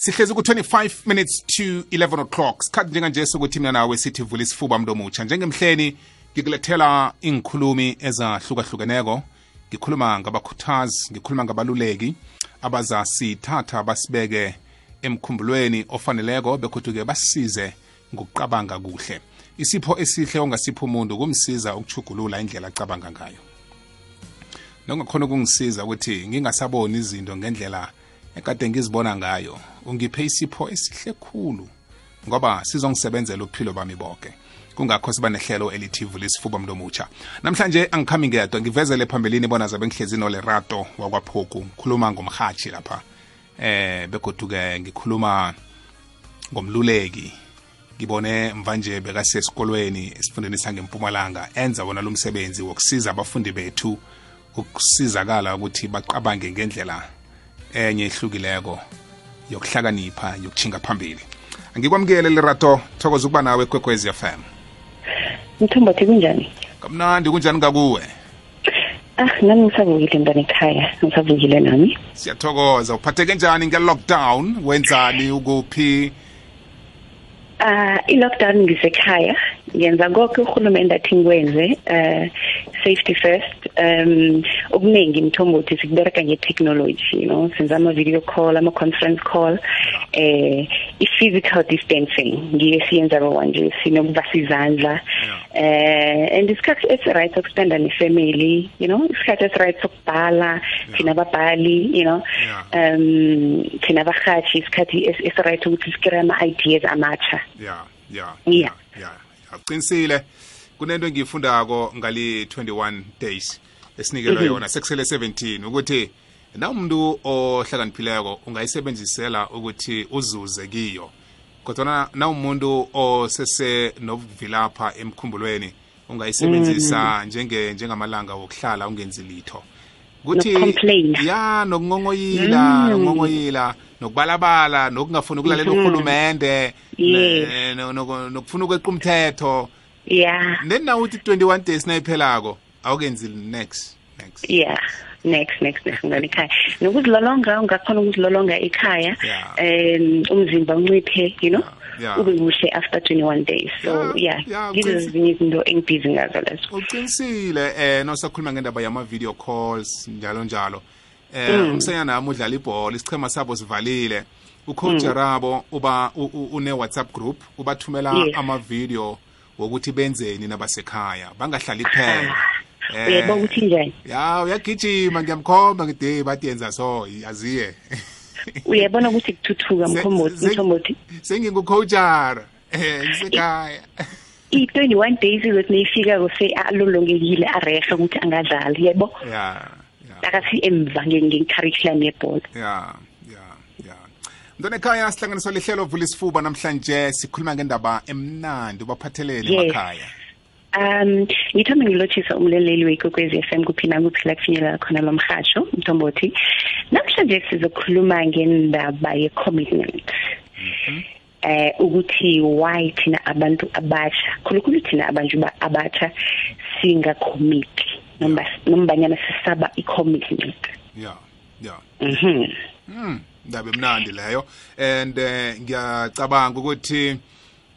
sihlezi ku-25 minutes to 11 o'clock. Sikhathi njenganje sokuthi mina nawe sithi vula isifuba mntu omutsha. Njengemhleni ngikulethela ingikhulumi ezahlukahlukeneko. Ngikhuluma ngabakhuthazi ngikhuluma ngabaluleki abazasithatha basibeke emkhumbulweni ofaneleko bekhuthi-ke basisize ngokuqabanga kuhle. Isipho esihle ongasipha umuntu kumsiza ukuchugulula indlela acabanga ngayo. Nokungakhona ukungisiza ukuthi ngingasaboni izinto ngendlela ekade ngizibona ngayo ungiphe isipho esihle khulu ngoba sizongisebenzela uphilo bami bonke kungakho siba nehlelo elithi vula isifuba mntu omutsha namhlanje angikhambi ngedwa ngivezele phambilini bona zabe ngihlezi nolerato wakwaphoku ngikhuluma ngomhatshi lapha. Eh begoduke ngikhuluma ngomluleki ngibone mvanje bekasesikolweni esifundeni sangempumalanga enza wona lo msebenzi wokusiza abafundi bethu ukusizakala ukuthi baqabange ngendlela enye ehlukileko yokuhlakanipha yokuchinga phambili. Angikwamukele lerato thokoza ukuba nawe kwekwezi FM mthombothi kunjani? Kamnandi kunjani ngakuwe? Ah nami ngisavukile mntwana ekhaya ngisavukile nami. Siyathokoza uphatheke njani nge-lockdown? Wenzani ukuphi? Ah i-lockdown ngisekhaya. Ngenza konke uhulumende athi ngikwenze uh safety first. Um okuningi mthombothi sikubereka nge-technology you know senza ama-video call ama-conference call eh i-physical distancing ngiye siyenza kanje sinokuvasa izandla eh and isikhathi esi-right sokuspenda ne-family you know isikhathi esi-right sokubhala thina ababhali you know. Um thina abahathi isikhathi esi-right ukuthi sikire ama-ideas amatsha. Ya ya Yeah. ya aqinisile kunento engiyifundako ngali 21 days esinikelwe yona sekusele 17 ukuthi na umuntu ohlakaniphileko ungayisebenzisela ukuthi uzuze kiyo. Kodwa na umuntu osese nokuvilapha emkhumbulweni ungayisebenzisa njenge njengamalanga wokuhlala ungenzi litho. Nokucomplain. ya nokungongoyila nokungongoyila nokubalabala nokungafuni ukulalela no- no- nokufuna ukweqa umthetho. Yeah. Then na uthi 21 days nayiphelako awukenzi next next. Yeah. Next next next ngani ekhaya. Nokuzilolonga ungakhona ukuzilolonga ekhaya Yeah. um umzimba unciphe you know? Yeah. ube kuhle after 21 days. So Yeah, yeah yeah, ngizo kwenzi- ezinye izinto engibhizi ngazo lezo. Uqinisile eh nosakhuluma ngendaba yama-video calls njalo njalo. Eh umsanyana nami udlala ibhola isichema sabo sivalile. Ucoach rabo uba u- u- une-whatsapp group ubathumela Yes. ama-video wokuthi benzeni nabasekhaya bangahlali kuphela Eh, uyayibona ukuthi njani ya uyagijima ngiyamkhomba ngithi bathi yenza so yaziye. Uyayibona ukuthi kuthuthuka Se- mkhombothi se- mkhombothi sengingucoachara eh ngisekhaya. I-21 days izothi neyifika-ko se alolongekile arehe ukuthi angadlali yebo? Ya ya. Akasi emva nge- nge-curriculum yebhola. Ya ya ya. Mntwana ekhaya sihlanganiswa lihlelo vula isifuba namhlanje sikhuluma ngendaba emnandi ubaphatheleni Yes. emakhaya. Um ngithombe ngilotshisa umleleli wekwekwezi f m kuphina la kufinyelela khona lo mhatsho mthombothi. Namhlanje sizokhuluma ngendaba ye-commitment. Eh ukuthi why thina abantu abatsha khulukhulu thina abantu ba- abatsha singakhomiti noma nombanyana sisaba i-commitment. Ya ya mhm. Mm ndaba emnandi leyo. And eh, ngiyacabanga ukuthi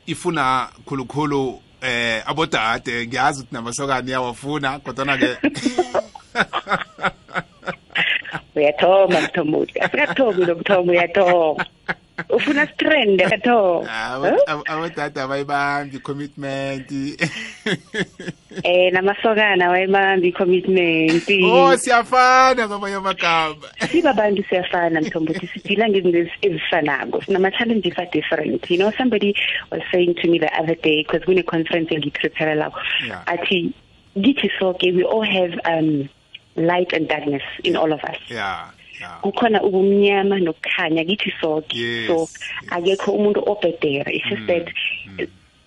ifuna khulukhulu eh abodade ngiyazi ukuthi namasokani yawafuna kodwa ke uyathoma mthomuti asikathomi lo mthomo uyathoma ufuna strand akathoma abo- abo- abodade abayibambi commitment. Eh namasokana wayemambi commitment. Oh siyafana ngamanye amagama sibabantu siyafana mthombothi sidila ngezinto ezi- ezifanako. Sinama-challenges are different. You know somebody was saying to me the other day because kune-conference engiyiprepare lapho Yeah. athi kithi soke we all have um light and darkness in all of us. Ya kukhona ubumnyama nokukhanya kithi sonke Yes, so yes. akekho umuntu obhedere. It's just that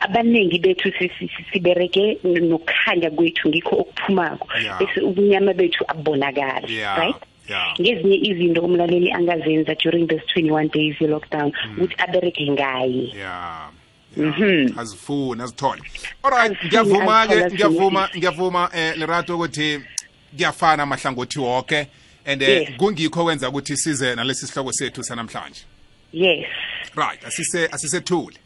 abaningi bethu si- si- si- sibereke nokukhanya kwethu ngikho okuphumako. Yeah. bese ubumnyama bethu abonakali Yeah, right? yeah. ngezinye izinto umlaleli angazenza during this 21 days ye-lockdown ukuthi abereke ngaye. Ya Mhm. azifuni azithole. Alright right, ngiyavuma ke ngiyavuma ngiyavuma eh lerato ukuthi kuyafana amahlangothi wonke and eh, Yes. kungikho kwenza ukuthi size nalesi sihloko sethu sanamhlanje. Yes. Right asise asisethule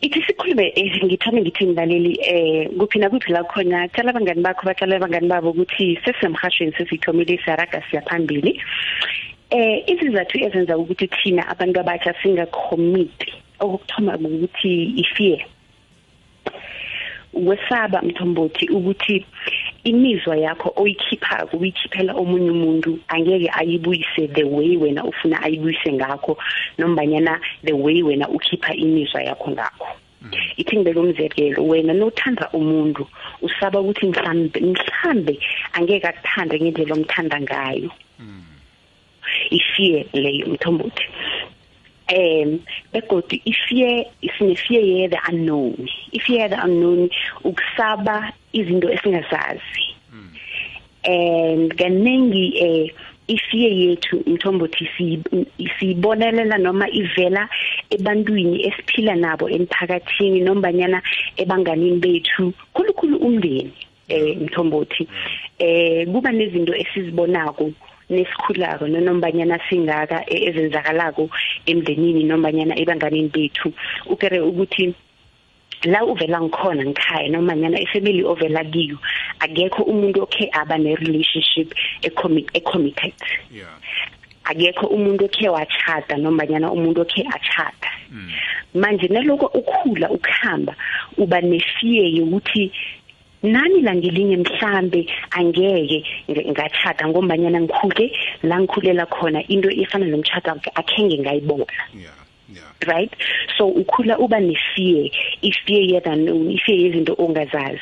ithi sikhulume eh, ngithome ngithi mlaleli eh kuphi nakuphi la khona? Tshela abangani bakho batshela abangani babo ukuthi sesemhashweni sesithomile siyaraga siyaphambili. Eh izizathu ezenza ukuthi thina abantu abatsha singacommit okukuthoma ukuthi ifear. Wesaba mthombothi ukuthi imizwa yakho oyikhipha uyikhiphela omunye umuntu angeke ayibuyise the way wena ufuna ayibuyise ngakho nombanyana the way wena ukhipha imizwa yakho ngakho. Ithi ngibeke umzekelo wena nothanda umuntu usaba ukuthi mhlambe mhlambe angeke akuthande ngendlela omthanda ngayo. Ifear leyo mthombothi um begodi ifear sinefear ye the unknown ifear the unknown ukusaba izinto esingazazi. And kaningi eh ifear yethu mthombothi siyibonelela noma ivela ebantwini esiphila nabo emphakathini nombanyana ebanganini bethu khulukhulu umndeni eh mthombothi. Eh kuba nezinto esizibonako nesikhulako nombanyana singaka ezenzakalako emndenini nombanyana ebanganini bethu. Ukere ukuthi la uvela ngikhona ngikhaya nomanyana ifamily ovela kiyo akekho umuntu okhe aba ne relationship ecommitted yeah. Akekho umuntu okhe wachata nombanyana umuntu okhe achata manje neloko ukhula ukuhamba uba nefear yokuthi nani la ngelinye mhlambe angeke ngachata ngombanyana ngikhule la ngikhulela khona into efana nomchata akhenge ngayibona. Yeah yeah. Right? So ukhula uba nefear ifear yedanon ifear yezinto ongazazi.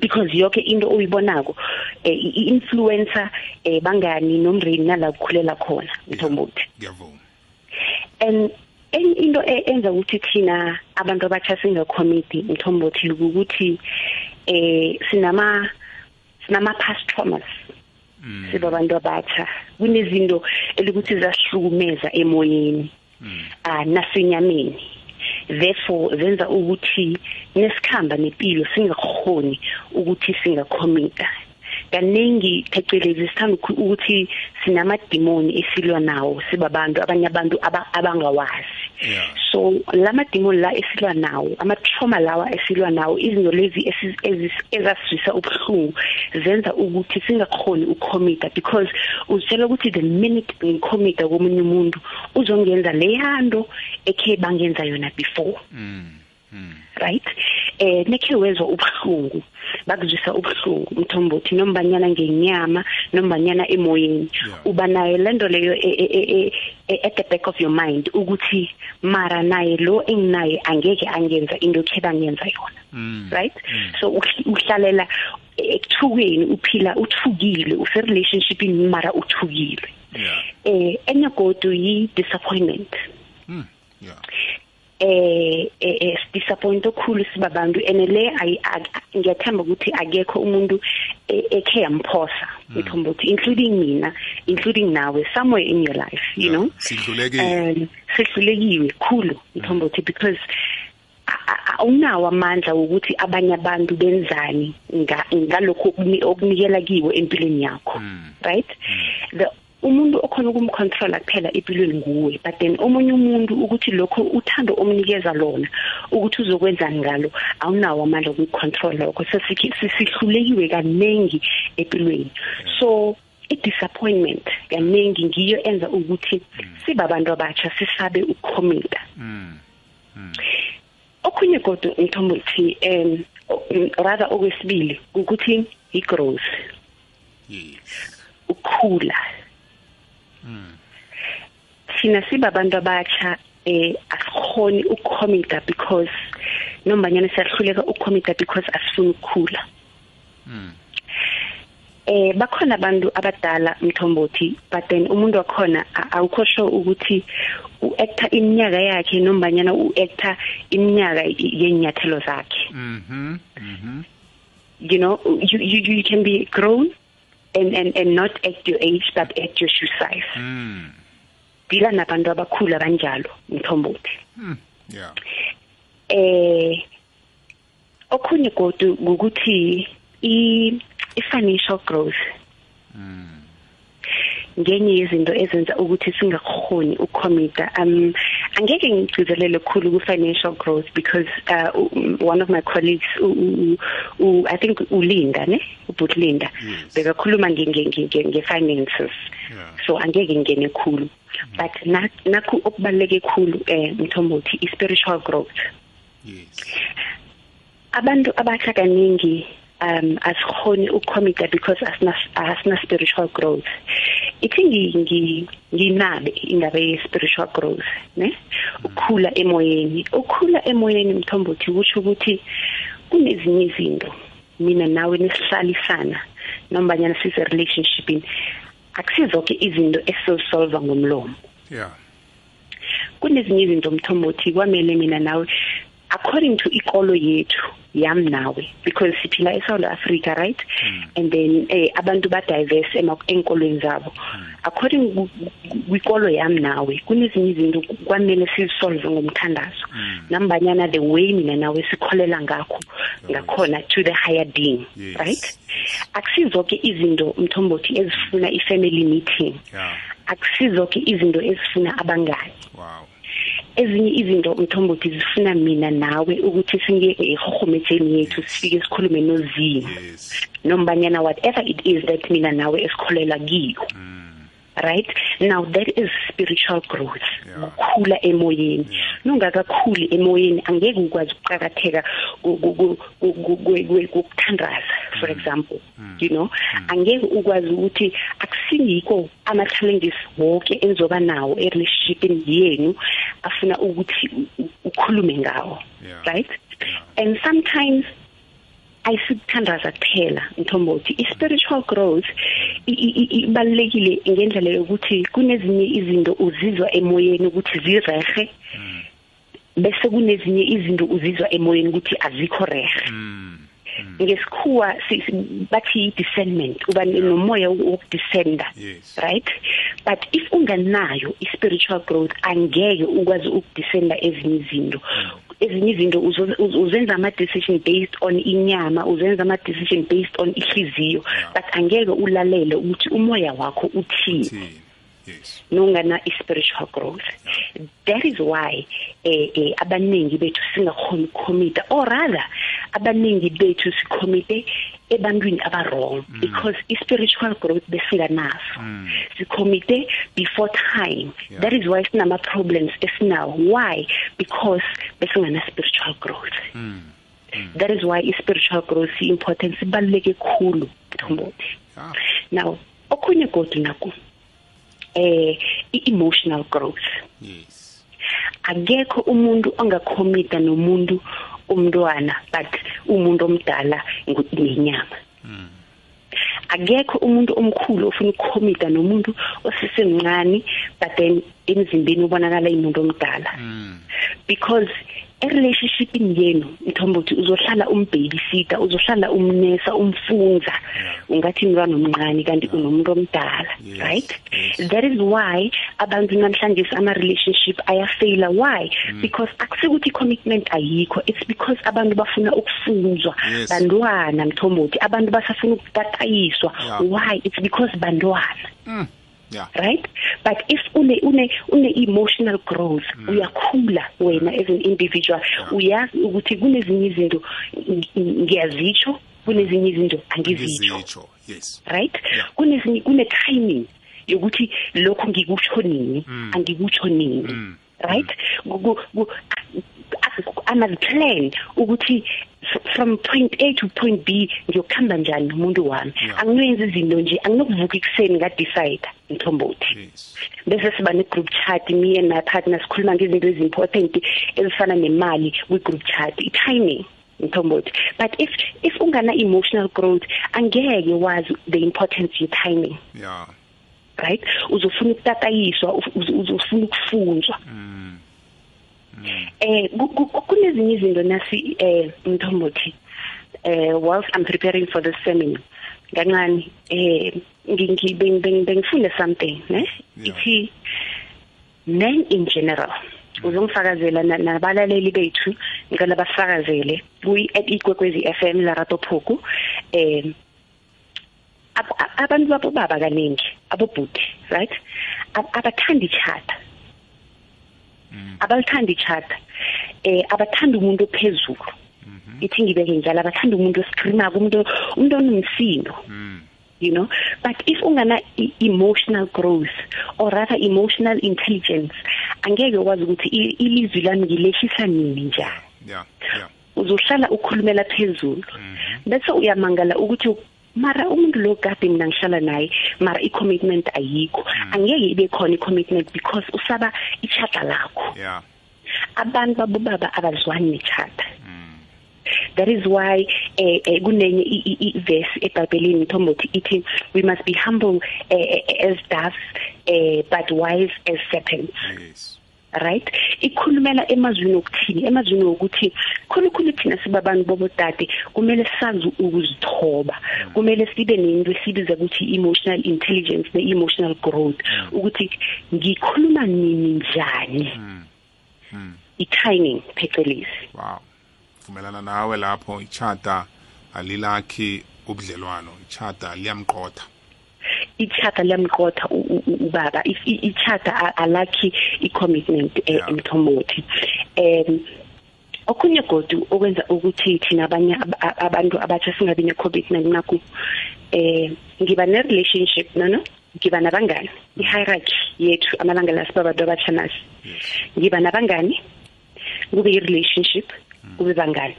Because yonke into oyibonako eh, i-influencer eh, bangani nomndeni nala kukhulela khona mthombothi ngiyavuma. And enye into e- enza ukuthi thina abantu abatsha singacommit mthombothi ukuthi eh sinama sinama past traumas. Siba abantu abatsha kunezinto elikuthi zasihlukumeza emoyeni. Ah nasenyameni. Therefore zenza ukuthi nesikhamba nepilo singakhoni ukuthi singacommita kaningi phecelezi sithanda ukuthi sinamadimoni esilwa nawo sibabantu abanye abantu aba- abangawazi. Yeah. So lama demon la esilwa nawo ama trauma lawa esilwa nawo izinto lezi esi- ezis- ezasizwisa ubuhlungu zenza ukuthi singakhoni ukucommita because uzitshela ukuthi the minute ngicommita komunye umuntu uzongenza leyanto ekhe bangenza yona before. Mm mm. Right? Eh nekhe wezwa ubuhlungu bakuzwisa ubuhlungu mthombothi nombanyana ngenyama nombanyana emoyeni. Uba nayo lento leyo e- e- e- at the back of your mind ukuthi mara naye lo enginaye angeke angenza into ekhe bangenza yona mm. right? So uhl- uhlalela ekuthukeni uphila uthukile use relationshipini mara uthukile. Eh enye godu yi disappointment mm. Yeah. Eh eh eh, disappoint okukhulu sibabantu. Enele ngiyathemba ukuthi akekho umuntu e- ekhe yamphosa. Mthombothi including mina including nawe somewhere in your life you know? sidlulekile. um sidlulekiwe khulu mthombothi because a- a- awunawo amandla wokuthi abanye abantu benzani nga- ngalokho okuni- okunikela kiwo empilweni yakho right? The umuntu okhona ukumcontrola kuphela empilweni nguwe but then omunye umuntu ukuthi lokho uthando omnikeza lona ukuthi uzokwenzani ngalo awunawo amandla okucontrol lokho. Sisihlulekiwe kaningi empilweni. So i-disappointment kaningi ngiyo enza ukuthi sibabantu abatsha sisabe ukukhomita mm okhunye kodwa mthombothi um rather okwesibili ukuthi i-growth yes. ukukhula thina sibabantu abatsha eh asikhoni ukucommita because nombanyana siyahluleka ukucommita because asifuni ukukhula. Eh bakhona abantu abadala mthombothi but then umuntu wakhona awukho sure ukuthi uactor iminyaka yakhe nombanyana uactor iminyaka yenyathelo zakhe. Mhm mhm. You know you you, you can be grown and and and not at your age but at your shoe size. Mm dila nabantu abakhulu abanjalo mthombothi mm yeah. Eh okhunye godu ukuthi i financial growth. Mm ngenye yezinto ezenza ukuthi singakhoni ukucommita um angeke ngigcizelele kakhulu ku financial growth because uh, one of my colleagues u, u, u I think ulinda ne? Ubutlinda Yes. bekakhuluma nge nge nge- nge finances. Yeah. so angeke ngene khulu. But na- nakho okubaleke khulu eh mthombothi i spiritual growth. Yes. Abantu abasha kaningi um asikhoni ukucommita because asina asina spiritual growth. Ithi ngi- ngi- nginabe indaba ye spiritual growth ne? Ukukhula emoyeni. Ukukhula emoyeni mthombothi kusho ukuthi kunezinye izinto mina nawe nesihlalisana noma nyana sise relationshipini akusizoke izinto esizosolva ngomlomo. Yeah. Kunezinye izinto mthombothi kwamele mina nawe according to ikolo yethu yami nawe because siphila eSouth Africa right? Mm. and then eh abantu ba diverse enkolweni zabo. Mm. according ku- ku- kwikolo yami nawe kunezinye izinto kwamele sizisolve ngomthandazo. Mm. nambanyana the way mina nawe sikholela ngakho ngakhona to the higher being Yes. right? Akusizoke izinto mthombothi ezifuna i-family meeting. Yeah. Akusizoke izinto ezifuna abangani. Wow. Ezinye izinto mthombothi zifuna mina nawe ukuthi singe ehorhometseni yethu sifike sikhulume nozimo yes. Nombanyana whatever it is that mina nawe esikholela kiyo. Mm. Right now that is spiritual growth Yeah. ukukhula emoyeni Yeah. nongakakhuli emoyeni angeke ukwazi ukuqhakatheka ku- ku- ku- ku- ku- ku- ku- ukuthandaza for example you know angeke ukwazi ukuthi akusingikho ama challenges wonke enzoba nawo e relationshipini yenu afuna ukuthi u- u- ukhulume ngawo Yeah. right Yeah. and sometimes ayisithandaza kuphela mthombothi. I-spiritual growth i- i- i- ibalulekile ngendlela yokuthi kunezinye izinto uzizwa emoyeni ukuthi zirehe bese kunezinye izinto uzizwa emoyeni ukuthi azikho rehe mm. ngesikhuwa si- si- bathi discernment uba nomoya wokudiscenda yes. right? But if unganayo i-spiritual growth angeke ukwazi ukudiscenda ezinye izinto. Ezinye izinto uzo- uz- uzenza ama-decision based on inyama uzenza ama-decision based on ihliziyo Yeah. but angeke ulalele ukuthi umoya wakho uthini Thini. yes nongana i-spiritual growth that is why eh, eh abaningi bethu singakhoni ukucommita or rather abaningi bethu sicommite ebantwini abarong because i-spiritual growth besinganaso Mm. sicommite before time. Yeah. that is why sinama-problems esinawo. Why? Because besingana-spiritual growth. Mm. that is why i-spiritual growth i-important sibaluleke khulu mthombothi ah now okhunye godu naku eh i-emotional growth. Yes. Akekho umuntu ongakhomita nomuntu umntwana but umuntu omdala ngenyama mm. akekho umuntu omkhulu ofuna ukukhomita nomuntu osisemncane but then emzimbeni ubonakala imuntu omdala Mm. because e-relationshipini yenu mthombothi uzohlala umbabysitter uzohlala umnesa umfunza. Ungathi mntwana omncane kanti unomuntu omdala Yes, right? yes. that is why abantu namhlanje ama-relationship ayafeyila why? Because akusikuthi i-commitment ayikho it's because abantu bafuna ukufunzwa. Yes. bantwana mthombothi abantu basafuna ukutatayiswa Yeah. why? It's because bantwana Mm. Yeah. Right? But if une une une emotional growth uyakhula wena as an individual uyazi ukuthi kunezinye izinto ng- ng- ngiyazitsho kunezinye izinto angizitsho. Ngizitsho yes. Right? Yeah. kunezinye kune timing yokuthi lokho ngikutsho nini angikutsho nini. Mm. right? Ku- ku- ku- ama plan ukuthi f- from point A to point B ngiyokuhamba njani nomuntu wami? Anginoyenza izinto nje anginokuvuka ekuseni nga decide mthombothi. Yes. Bese siba ne group chat me and my partner sikhuluma ngezinto ezimportant ezifana nemali kwi group chat. I timing mthombothi. But if if ungana emotional growth angeke wazi the importance ye timing yeah. Right? Uzofuna ukutatayiswa uz- uz- uzofuna ukufunzwa. Mm. Eh ku- ku- ku- kunezinye izinto nasi eh mthombothi eh whilst i'm preparing for this seminar kancane eh ngi- ngi- beng- beng- bengifunda something ne? Yeah. ithi men in general uzongifakazela na- nabalaleli bethu ngicela basifakazele kuyi at ikwekwezi FM la Rato Phuku eh ab- a- abantu babo baba kaningi abobhuti right? Ab- abathandi chata abalithandi chata eh abathanda umuntu ophezulu. Ithi ngibeke njalo abathanda umuntu oscreamako umuntu umuntu onomsindo. You know? But if ungana i- emotional growth or rather emotional intelligence angeke ukwazi ukuthi i- ilizwi lami ngilehlisa nini njani? Yeah yeah. Uzohlala ukhulumela phezulu. Bese uyamangala ukuthi mara umuntu lo kade mina ngihlala naye mara i-commitment ayikho. Angeke ibe khona i-commitment because usaba ichata lakho. Yeah. Abantu babobaba abazwani nechata that is why eh, eh kunenye i- i- i- verse eBhayibhelini thombothi ithi we must be humble eh, eh, as doves eh, but wise as serpents. Yes. Right? Ikhulumela emazwini okuthini? Emazwini wokuthi khulukhulu thina sibabantu bobodade kumele sazi ukuzithoba. Kumele sibe nento esibiza ukuthi emotional intelligence ne emotional growth ukuthi ngikhuluma nini njani? I-timing phecelezi. Wow. Vumelana nawe lapho ichata alilakhi ubudlelwano ichata liyamqotha. Ichata liyamqotha u- u- u- ubaba. If i- ichata a- alakhi i-commitment eh, Yeah. emthombothi um okunye godu okwenza ukuthi thina abanye ab- ab- abantu abatsha singabi ne-commitment naku eh ngiba ne-relationship no no? Ngiba nabangani. I-hierarchy yethu amalanga la sibabantu abatsha nasi ngiba nabangani kube i-relationship kube bangani.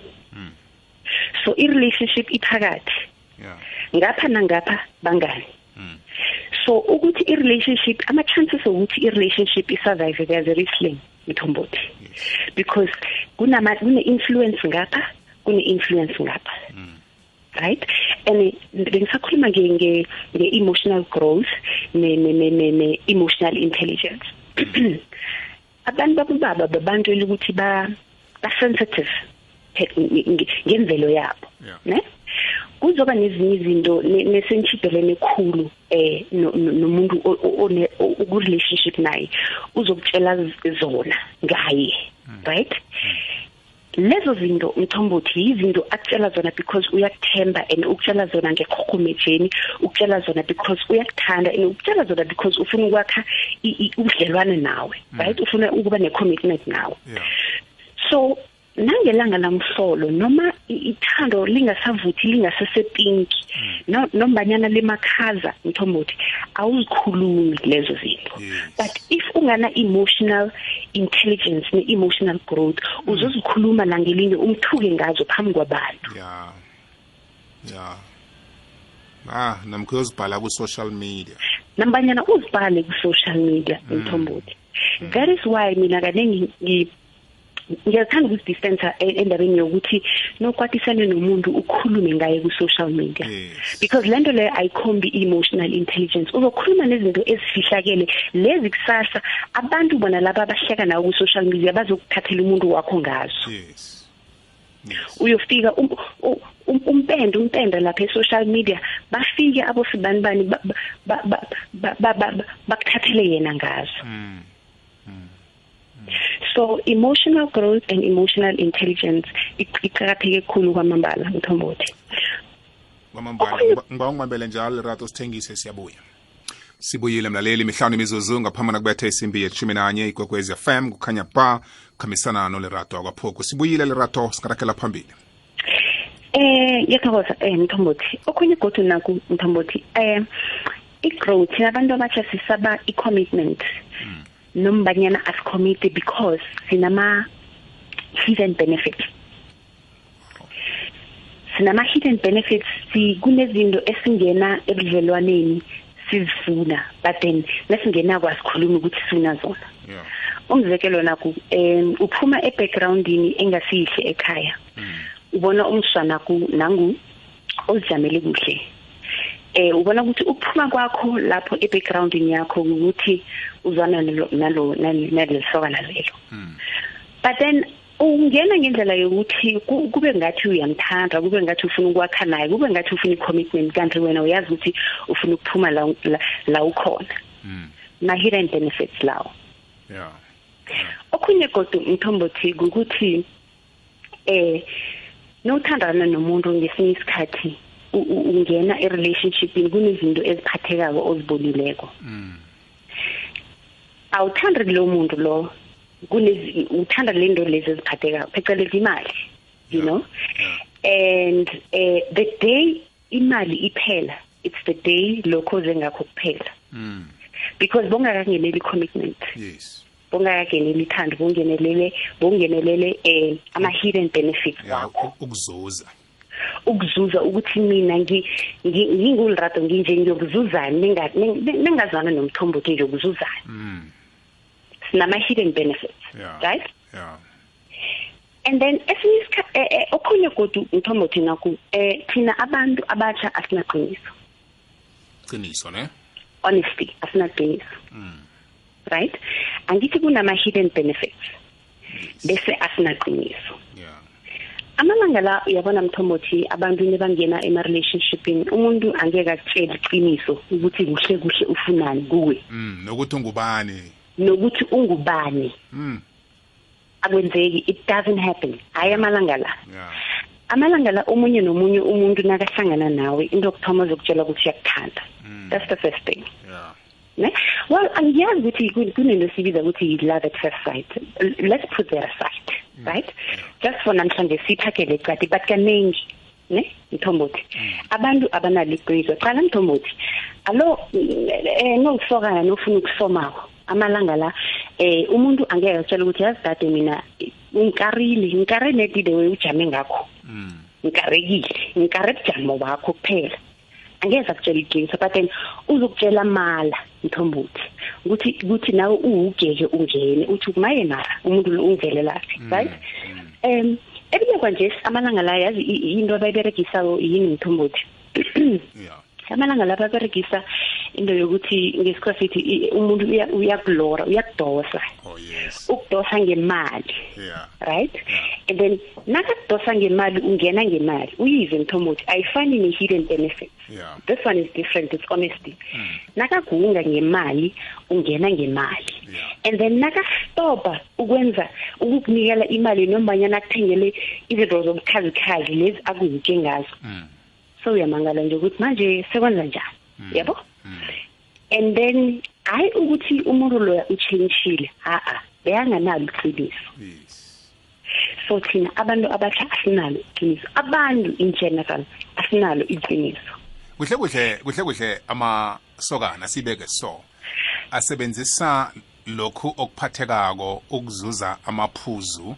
So i-relationship iphakathi. Yeah. Ngapha nangapha bangani. So ukuthi i-relationship ama-chances okuthi i-relationship i-survive they are very slim mthombothi. Because kunama kune-influence ngapha kune-influence ngapha. Right? And bengisakhuluma nge nge nge-emotional growth ne ne ne ne, ne emotional intelligence. Abantu bababa babantu elukuthi ba ba sensitive ngemvelo yabo Yeah. ne? Kuzoba nezinye izinto ne- nesentshibhelene khulu eh no- no- nomuntu o- o- one ku relationship naye uzokutshela z- zona ngaye right? Lezo zinto mthombothi yizinto akutshela zona because uyakuthemba and ukutshela zona ngekhokhomejeni ukutshela zona because uyakuthanda and ukutshela zona because ufuna ukwakha i- i- ubudlelwane nawe right? Ufuna ukuba ne-commitment nawe. Yeah. So nangelanga lamhlolo noma ithando lingasavuthi lingasesepinki no- nombanyana lemakhaza mthombothi awuzikhulumi lezo zinto. Yes. but if ungana emotional intelligence ne emotional growth uzozikhuluma langelinye umthuke ngazo phambi kwabantu. Yeah yeah ah namkho uyozibhala ku-social media? Nambanyana uzibhale ku social media mthombothi that is why mina kanengi ngi- ngiyathanda ukuzidistance endabeni yokuthi nokwatisane nomuntu ukhulume ngaye ku social media yes because lento leyo ayikhombi i-emotional intelligence uzokhuluma nezinto ezifihlakele lezi kusasa abantu bona laba abahleka nawo ku-social media bazokuthathela umuntu wakho ngazo yes yes uyofika um- u- um- umpende umpende lapha e-social media bafike abosibani bani ba- ba- ba- ba- ba- ba- ba- bakuthathele yena ngazo so emotional growth and emotional intelligence iq- iqakatheke khulu kwamambala mthombothi kwamambala Okhunye- ngiba ngiba ungibambele njalo lerato sithengise siyabuya sibuyile mlaleli mihlanu imizuzu ngaphambi nakubetha isimbi yeshumi nanye ikwekwezi fm kukhanya ba kukhambisana nolerato akwaphoku sibuyile lerato singarakela phambili Eh ngiyathokoza eh Mthombothi. Okhunye godu naku Mthombothi eh i-growth thina abantu abatsha sisaba i-commitment. Nombanyana asicommit because sinama hidden benefits. Sinama hidden benefits si kunezinto esingena ebudlelwaneni sizifuna but then nesingena kwasikhuluma ukuthi sifuna zona. yeah umzekelo naku em uphuma ebackgroundini engasihle ekhaya ubona umswana ku nangu ozijamele kuhle eh ubona ukuthi ukuphuma kwakho lapho ebackgroundini yakho ukuthi uzwana nalo nalesokana lelo but then ungena ngendlela yokuthi ku- kube ngathi uyamthanda kube ngathi ufuna ukwakha naye kube ngathi ufuna i-commitment kanti wena uyazi ukuthi ufuna ukuphuma la la, la ukhona. Ma hidden benefits lawo. Yeah. Okhunye godu mthombothi ukuthi eh nothandana nomuntu ngesinye isikhathi ungena e-relationshipini kunezinto eziphathekako ozibonileko awuthandi kulo muntu lo kunezi uthanda le nto lezi eziphathekayo phecelezi imali you Yeah. know Yeah. and uh, the day imali iphela it's the day lokho zengakho kuphela Mm. because bongakangeneli commitment Yes. bongakangeneli ithando bongenelele bongenelele eh ama hidden benefits Yeah, wakho u- ukuzuza. Ukuzuza ukuthi mina ngi- ngi- ngingulirato nginje ngiyokuzuzana ninga- ning- ningazwana nomthombothi nje ukuzuzana Mm. sinama hidden benefits Yeah. right Yeah. and then esinye isikhathi eh, eh, okhunye godu mthombothi naku eh thina abantu abatsha asinaqiniso Qiniso ne? honesty asinaqiniso Mm. right angithi kunama hidden benefits bese asinaqiniso Yeah. Amalanga la uyabona mthombothi abantu nebangena ema-relationshipini umuntu angeke akutshele iqiniso ukuthi kuhle kuhle ufunani kuwe Mm. Nokuthi ungubani? nokuthi ungubani Mm. akwenzeki it doesn't happen hayi amalanga la Yeah. amalanga la omunye nomunye umuntu nakahlangana nawe into yokuthoma zokutshela ukuthi uyakuthanda Mm. that's the first thing Yeah. Ne? Well angiyazi ukuthi kun- kunento sibiza ukuthi yi-love at first sight. L- let's put that aside right? Just for namhlanje siphakele cadi but kaningi ne? Mthombothi abantu abanalo iqiniso qala mthombothi alo eh nokusokana nofuna ukusomako amalanga la eh umuntu angeke atshela ukuthi yazi dade mina ngikarile ngikare neti the way ujame ngakho. Mm. ngikarekile ngikare bujamo bakho kuphela. Angeze akutshela iqiniso but then uzokutshela mala mthombothi. Ukuthi ukuthi nawe uwugeke ungene. Uthi kumaye mara umuntu lo ungivelelaphi right? um ebile kwanje amalanga la yazi i- i- into abayiberegisayo yini mthombothi? Yeah. amalanga la baberegisa into yokuthi ngesikhathi sithi i- umuntu uya- uyakulora uyakudosa. Oh yes. ukudosa ngemali. Yeah. right? And then nakadosa ngemali ungena ngemali uyize mthombothi ayifani ne-hidden benefits. Yeah. this one is different it's honesty. Nakagunga ngemali ungena ngemali. Yeah. and then nakastopa ukwenza ukukunikela imali nombanyana akuthengele izinto zobukhazikhazi lezi akuke ngazo. Mm. so uyamangala nje ukuthi manje sekwenza njani? Yabo Mm. and then hayi ukuthi umuntu loya uchangile a-a beyanganalo iqiniso Yes. so thina abantu abatsha asinalo iqiniso abantu in general asinalo iqiniso kuhle kuhle kuhle kuhle amasokana sibeke so asebenzisa lokhu okuphathekako ukuzuza amaphuzu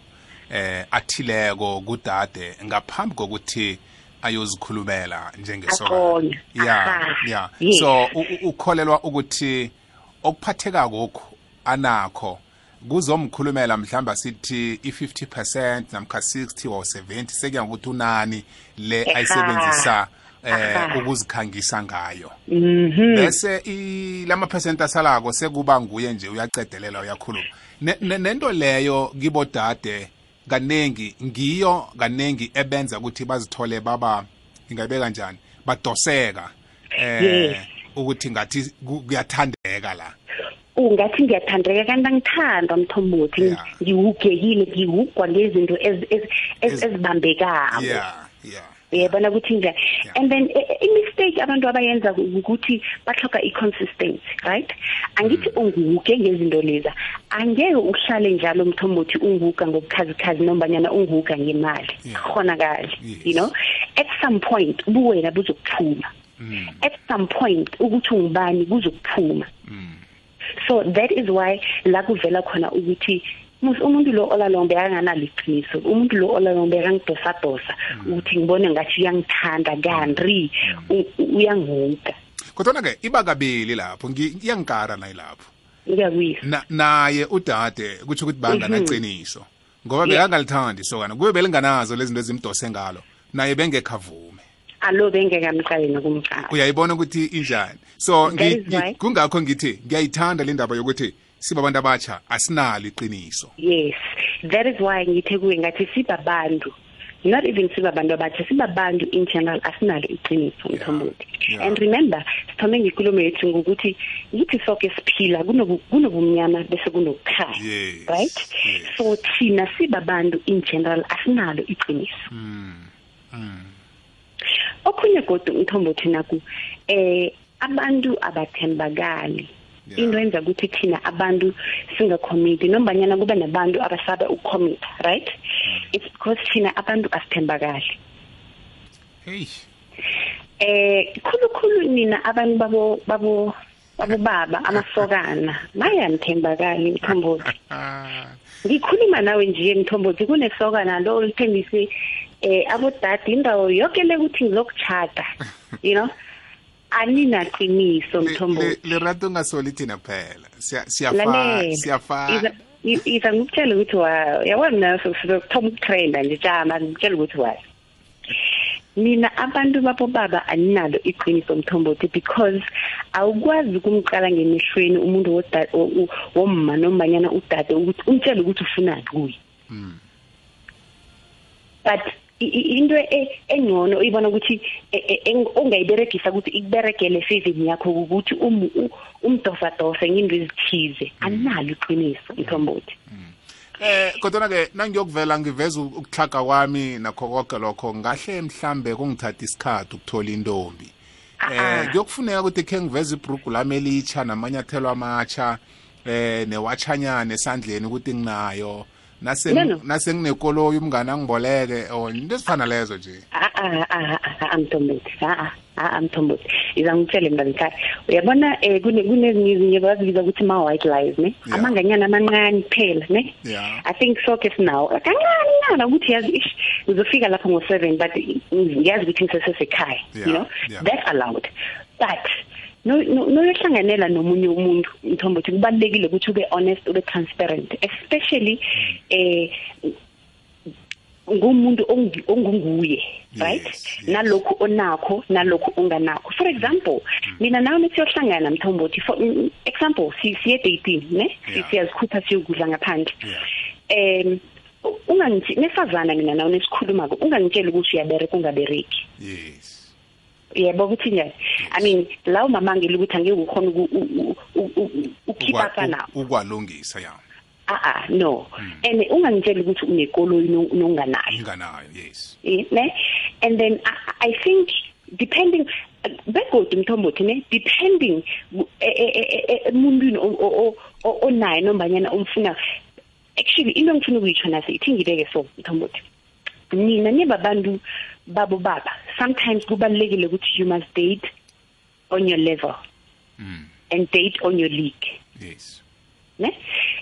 eh athileko kudade ngaphambi kokuthi ayozikhulumela njengesokana Aqonda. yeah Aha. yeah Yes. so u- u- ukholelwa ukuthi okuphathekako lokhu anakho kuzomkhulumela mhlamba sithi i50% namkha 60 or 70 sekuya ngokuthi unani le Aha. ayisebenzisa eh Aha. ukuzikhangisa ngayo mhm bese i lama percent asalako sekuba nguye nje uyacedelela uyakhuluma Ne- ne- nento leyo kibodade kanengi ngiyo kanengi ebenza ukuthi bazithole baba ingayibeka njani badoseka eh Yes. ukuthi ngathi ku- kuyathandeka la ungathi ngiyathandeka kanti angithandwa mthombothi Yeah. ngiwugekile ngiwugwa ngezinto ezi- ezi- ezi- Ez- ezibambekako yeah yeah uyabona ukuthi nje Yeah. and then i- i-mistake abantu abayenza ukuthi bahloka i-consistency right angithi unguke ngezinto leza angeke uhlale njalo mthombothi unguka ngobukhazikhazi nombanyana unguka ngemali Yeah. akhonakali Yes. you know at some point ubuwena buzokuphuma Mm. at some point ukuthi ungubani kuzokuphuma Mm. So that is why la kuvela khona ukuthi mus umuntu lo olalong bekanganalo iqiniso umuntu lo olalong bekangidosa-dosa ukuthi ngibone ngathi uyangithanda kanti u- u- uyanguka kodwa ke iba kabili lapho ngi- iyangikara naye lapho. Ngiyakuyisa. Na- naye udade kutsho ukuthi banganaqiniso ngoba Yeah. bekangalithandi isokana kube belinganazo lezi zinto ezimdose ngalo naye bengekhavume alo bengekamqali nokumqala uyayibona ukuthi injani so That ngi- is ngi- why- kungakho ngithi ngiyayithanda le ndaba yokuthi sibabantu abatsha asinalo iqiniso yes that is why ngithe kuwe ngathi sibabantu not even sibabantu abatsha sibabantu in general asinalo iqiniso mthombothi Yeah. and remember sithome ngikhulumo yethu ngokuthi ngithi soke siphila kunobu- kunobumnyama bese kunokukhanya Yes, right yes. so thina sibabantu in general asinalo iqiniso Mm. Mm. Okhunye kodwa umthombothi naku eh abantu abathembakali. Yeah. into enza ukuthi thina abantu singacommit nombanyana kube nabantu abasaba ukucommit right? It's because thina abantu asithembakali. Hey. Eh khulukhulu nina abantu babo babo babobaba amasokana bayanithembakali mthombothi ah ngikhuluma nawe nje mthombothi kunesokana lo lithembise eh abodade indawo yonke le ukuthi ngizokuchata you know? Aninaqiniso mthombothi lerato ungasoli thina phela Siya- siyafa lalela. siyafa iza i- iza ngikutshela ukuthi wa yabona naso sizokuthoma ukutrenda nje jama ngikutshela ukuthi wa. Mina abantu babo baba aninalo iqiniso mthombothi because awukwazi ukumqala ngemehlweni umuntu woda- wo- wo- womma nombanyana udade ukuthi umtshele ukuthi ufunani kuye. But i- i- into e- engcono uyibona ukuthi e- e- ongayiberegisa ukuthi ikuberegele favini yakho ukuthi um- u- umdosadose nginto ezithize. Analo iqiniso mthombothi. Eh kodwa ke nangiyokuvela ngiveza ukuhlaga kwami nakho konke lokho ngahle mhlambe kungithatha isikhathi ukuthola intombi. Eh Ah-ah. kuyokufuneka ukuthi khe ngiveze ibrugu lami elitsha namanyathelo amatsha eh newatshanyana esandleni ukuthi nginayo. Nase No, no. nase nginekoloyi umngane angiboleke or into ezifana lezo nje. A a a a amthombothi a a amthombothi iza ngitshele mntankhaya uyabona eh kune kunezinye izinye bazibiza ukuthi ma white lies ne? Yeah. amanganyana amancane kuphela ne? Yeah. i think soke sinawo. Kancane nyana ukuthi yazi ish uzofika lapho ngo7 but yazi ukuthi ngisesekhaya Yeah, you know? yeah. that's allowed. But no no noyohlanganela nomunye umuntu mthombothi kubalekile ukuthi ube honest ube transparent especially eh ngumuntu ongunguye right? nalokhu onakho nalokhu onganakho. For example mina nawe nesiyohlangana mthombothi for mm, example si siye dating ne? Siyazikhupha siyokudla ngaphandle. Yeah. em ungangitshi nesazana mina nawe nesikhuluma ungangitshela ukuthi uyabereka ungabereki. Yes. Yebo ukuthi njani i mean la umamangela ukuthi angeke ukhona uku- u- u- u- u- ukhipha Ukwa- kana u- ukwalungisa ya. Ah ah no and ungangitshela ukuthi unekoloyi no- nonganayo. Inganayo yes. Eh, ne? And then I, i think depending begodwa mthombothi ne depending ku- e- e- e- e- emuntwini o- o- o- onayo nombanyana omfuna actually into engifuna ukuyitsho nase ithi ngibeke so mthombothi nina nibabantu babo baba? Sometimes ukuthi you must date on your level mm. and date on your league. Yes ne?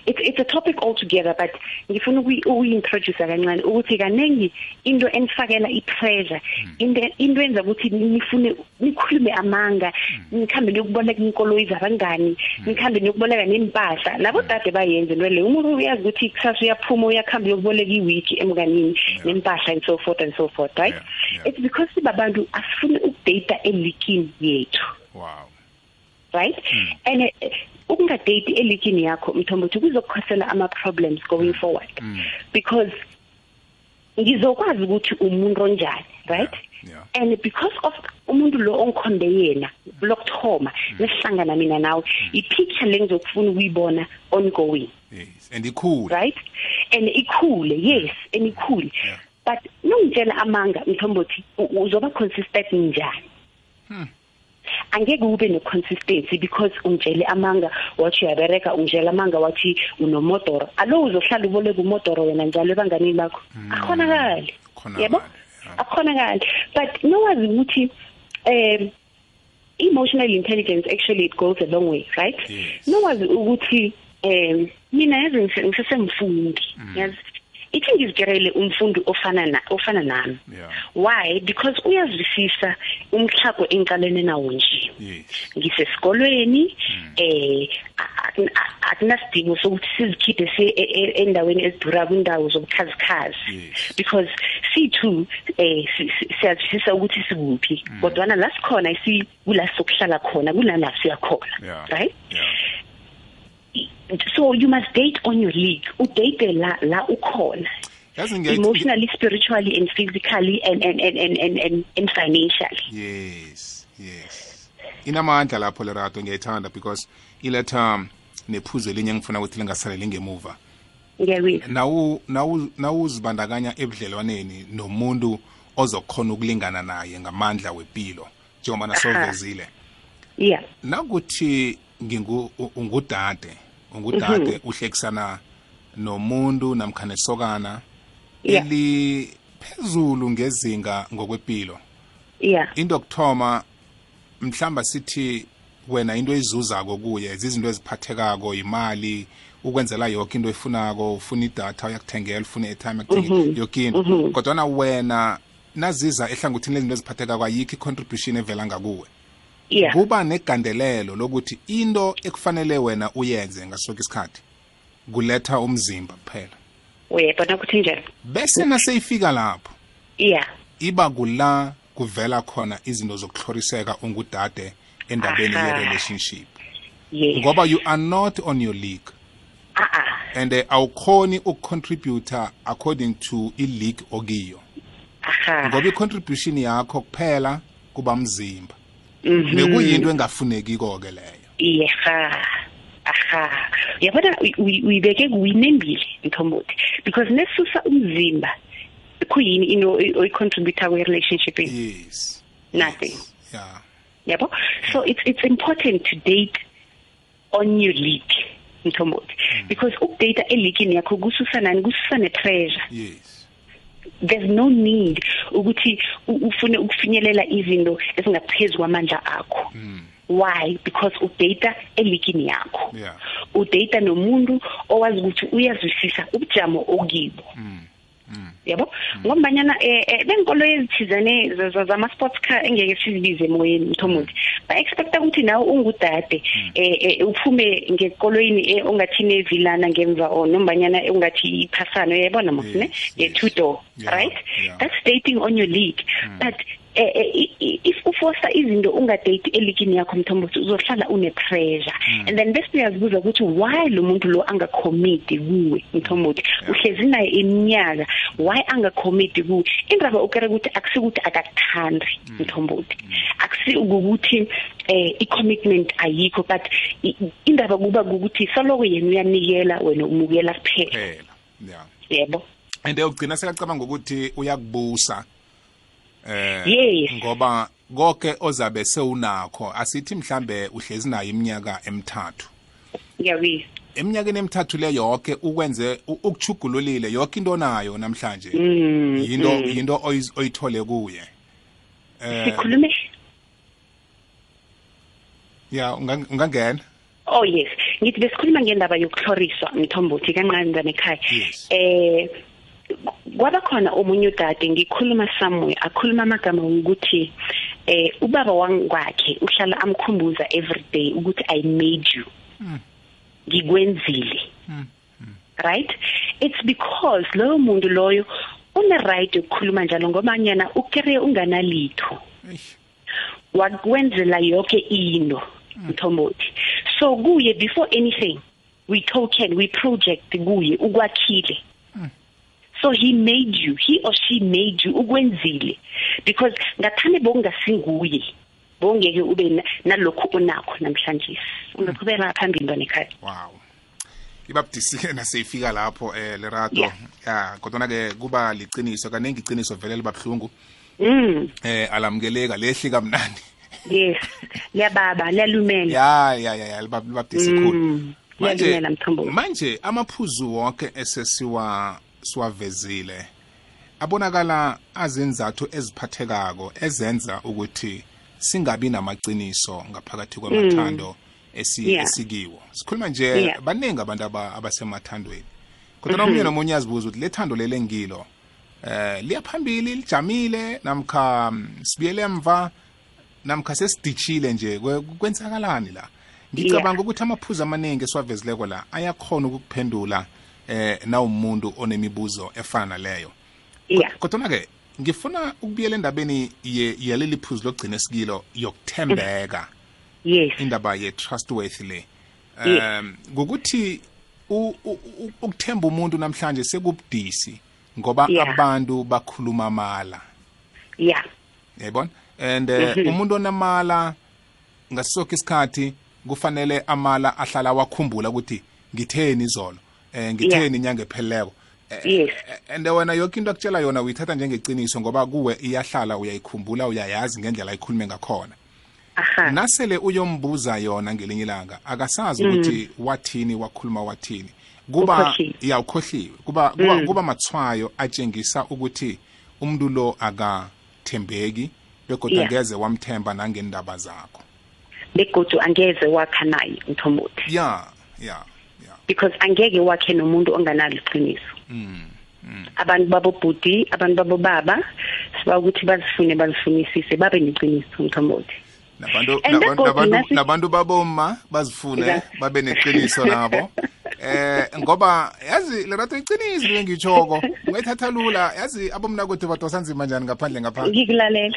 It's it's a topic altogether but ngifuna ukuyi-introduce kancane ukuthi kanengi into enifakela i-pressure into into enza ukuthi nifune nikhulume amanga nikhambe niyokuboleka inkoloyi zabangani nikhambe niyokuboleka nempahla labo dade bayenze into leyo umuntu uyazi ukuthi kusasa uyaphuma uyakhamba uyokuboleka iwiki emnganini nempahla and so forth and so forth right? Yeah, yeah. it's because sibabantu asifuni ukudata elikini yethu. Wow. Right? And uh, ukungadate elikini yakho mthombothi kuzokukhosela ama problems going forward. Because ngizokwazi ukuthi umuntu onjani right? Yeah, yeah. and because of umuntu lo ongikhonde yena lokuthoma nesihlangana mina nawe i-picture le ngizokufuna ukuyibona ongoing. Yes and ikhulu right? And ikhule yes and ikhule. Yeah. but nongitshela amanga mthombothi u- uzoba consistent njani? Angeke ube ne-consistency because ungitshele amanga wathi uyabereka ungitshela amanga wathi unomodoro. Alo uzohlala uboleka umodoro wena njalo ebanganini bakho. Akhonakali Akhonakali, yabo yeah. akhonakali but nowazi ukuthi um emotional intelligence actually it goes a long way right? Yes. nowazi ukuthi um mina yazi ngise- ngisesemfundi yazi? Ithi ngizitshelele umfundi ofana na ofana nami. Yeah. why? Because uyazwisisa umhlago engiqalene nawo nje. Yes. Ngisesikolweni eh a- a- akunasidingo sokuthi sizikhiphe siye e- e- endaweni ezidura kwindawo zobukhazikhazi. Yes. because sithu eh si- si- siyazwisisa ukuthi sikuphi kodwa la sikhona isi kula sokuhlala khona kulana siyakhona right? Yeah. So you must date on your league. Udate la la ukhona. Yazi ngiyayi- emotionally spiritually and physically and and and and and, and, and financially. Yes yes. Inamandla lapho lerato ngiyayithanda because iletha nephuzo elinye engifuna ukuthi lingasaleli ngemuva. Ngiyawizwa nawu nawu nawuzibandakanya ebudlelwaneni nomuntu ozokhona ukulingana naye ngamandla wempilo njengoba nasovezile. Yeah. Nakuthi ngingu ungudade ungudade uhlekisana nomuntu namkhane sokana Yeah. eliphezulu ngezinga ngokwepilo. Yeah. Into yokuthoma mhlamba sithi wena into ezuzako kuye zizinto eziphathekako imali ukwenzela yonke into efunako ufuna idatha uyakuthengela ufuna i-airtime yakuthengela yoke into. Kodwana wena naziza ehlangothini lezinto eziphathekako ayikho i-contribution evela ngakuwe. Kuba negandelelo lokuthi into ekufanele wena uyenze ngasoke isikhathi kuletha umzimba kuphela. Uyayibona ukuthi njani? Bese naseyifika lapho yeah. iba kula kuvela khona izinto zokuhloriseka ungudade endabeni Aha. ye-relationship. Yes. Ngoba you are not on your league. Ah ah and eh, awukhoni ukucontributor according to i-league okiyo. Aha. Ngoba i-contribution yakho kuphela kuba mzimba. Mhm. nekuyinto engafunekiko-ke leyo. Yeha aha yabona uy- uy- uyibeke kuyinembili mthombothi because nesusa umzimba kuyini into oyicontributor kwe-relationship yes. Nothing. yes. yeah. Yabo? So it's it's important to date on your league mthombothi because ukudata elikini yakho kususa nani? Kususa ne-pressure. Yes. There's no need ukuthi u- ufune ukufinyelela izinto ezingaphezu kwamandla akho. Why? Because udata elikini yakho. Yeah. udata nomuntu owazi ukuthi uyazwisisa ubujamo okibo. Yabo ngombanyana eh eh, benkolo ezithizane za- za- zama-sports car engeke sizibize emoyeni mthomuthi ba-expecta ukuthi nawe ungudade eh eh, uphume ngekoloyini eh, ongathi nevilana ngemva or nombanyana ungathi iphasano uyayibona mos ne Yes, ye-two yes. door Yeah, right? yeah. that's dating on your league. But eh, eh, i- i- if ufosa izinto ungadate elikini yakho mthombothi uzohlala une-pressure. And then bese uyazibuza ukuthi why lo muntu lo angacommiti kuwe mthombothi? Uhlezi naye iminyaka why angacommiti kuwe? Indaba ukere ukuthi akusikuthi akakuthandi mthombothi. Akusi ukuthi eh i-commitment ayikho but i- indaba kuba ukuthi saloko yena uyanikela wena umukela kuphela. Phela yeah. Yebo. And ugcina sekacabanga ukuthi uyakubusa. Eh ngoba konke ozabe sewunakho asithi mhlambe uhlezi nayo iminyaka emithathu. Ngiyabizwa eminyakeni emithathu le yonke ukwenze ukuchugululile yonke into nayo namhlanje. Yinto yinto oyiz- oyithole kuye. Eh sikhulume? Ya unga- ungangena? Oh yes, ngithi besikhuluma ngendaba yokuhloriswa mthombothi kancane ekhaya. Eh kwaba khona omunye udade ngikhuluma somewhere akhuluma amagama ukuthi eh ubaba wangwakhe uhlala amkhumbuza every day ukuthi I made you. Ngikwenzile. Right? It's because loyo muntu loyo une right ukukhuluma njalo ngoba nyana ukere unganalitho. Eish. wakwenzela yonke into mthombothi so kuye before anything we token we project kuye ukwakhile so he made you he or she made you ukwenzile. Because ngathane bongasinguye bongeke ube na- nalokhu unakho namhlanje. Ungaqhubeka phambili ntwana ekhaya. Wow. Ibabudisike naseyifika lapho eh lerato Yeah. ya kodwa ke kuba liciniso kaningi iciniso vele libabhlungu mm. Eh alamukeleka lehli kamnandi. Yes. Liyababa liyalumela. Ya ya ya ya libab- libabudisi khulu. Mm, liyalumela mthombothi manje amaphuzu wonke esesiwa siwavezile. Abonakala azenzathu eziphathekako ezenza ukuthi singabi namaqiniso ngaphakathi kwamathando Yeah. esikiwo. Sikhuluma nje baningi abantu aba- abasemathandweni. Kodwa nomunye nomunye azibuza ukuthi lethando lele ngilo eh liyaphambili lijamile namkha mm, sibuyele emva namkha sesidishile nje kwe- kwenzakalani la? Ngicabanga ukuthi amaphuzu amaningi esiwavezileko la ayakhona ukukuphendula eh nawumuntu onemibuzo efana naleyo yeah kodwa ke ngifuna ukubuyela endabeni yaleli phuzu lokugcina esikilo yokuthembeka. Yes. Indaba ye-trustworthy le. Um ngokuthi ukuthemba umuntu namhlanje sekubudisi ngoba abantu bakhuluma mala yeah. Yayibona? And eh, umuntu onamala ngasisokho isikhathi kufanele amala ahlala wakhumbula ukuthi ngitheni izolo. Eh ngitheni inyanga epheleleko. Yes. and wena yonke into akutshela yona uyithatha njengeqiniso ngoba kuwe iyahlala uyayikhumbula uyayazi ngendlela ayikhulume ngakhona. Aha. Nasele uyombuza yona ngelinye ilanga akasazi ukuthi wathini wakhuluma wathini. Kuba Ukhohliwe. ya ukhohliwe kuba kuba, kuba mathwayo atshengisa ukuthi umuntu lo akathembeki begodwa Yeah. ngeze wamthemba nangendaba zakho. Begodu angeze wakha naye umthombothi. Ya ya ya. Because angeke wakhe nomuntu onganalo iqiniso. Abantu babobhudi abantu babobaba siba ukuthi bazifune bazifunisise babe neqiniso umthombothi nabantu And nabantu begodu nabantu, nasi- nabantu baboma bazifune Yeah. babe neqiniso nabo. eh ngoba yazi lerato iqiniso lengitshoko ungayithatha lula. Yazi abomnakwethu badosa nzima njani ngaphandle ngaphandle.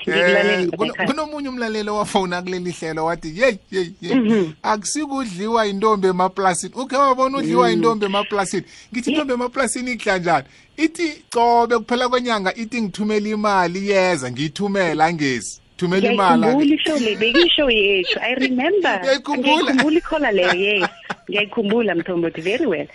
Eh, kunomunye umlaleli owafona kuleli hlelo wathi yeyi yeyi yeyi akusikudliwa intombi emaplasini. Ukhe wabona udliwa intombi emaplasini. Ngithi intombi emaplasini idla njani? Ithi cobe kuphela kwenyanga ithi ngithumela imali. Yeza ngiyithumela angezi thumela imali ishow le bekishow yethu. I remember. Ngiyayikhumbula. Ikhola leyo yes. Ngiyayikhumbula mthombothi very well.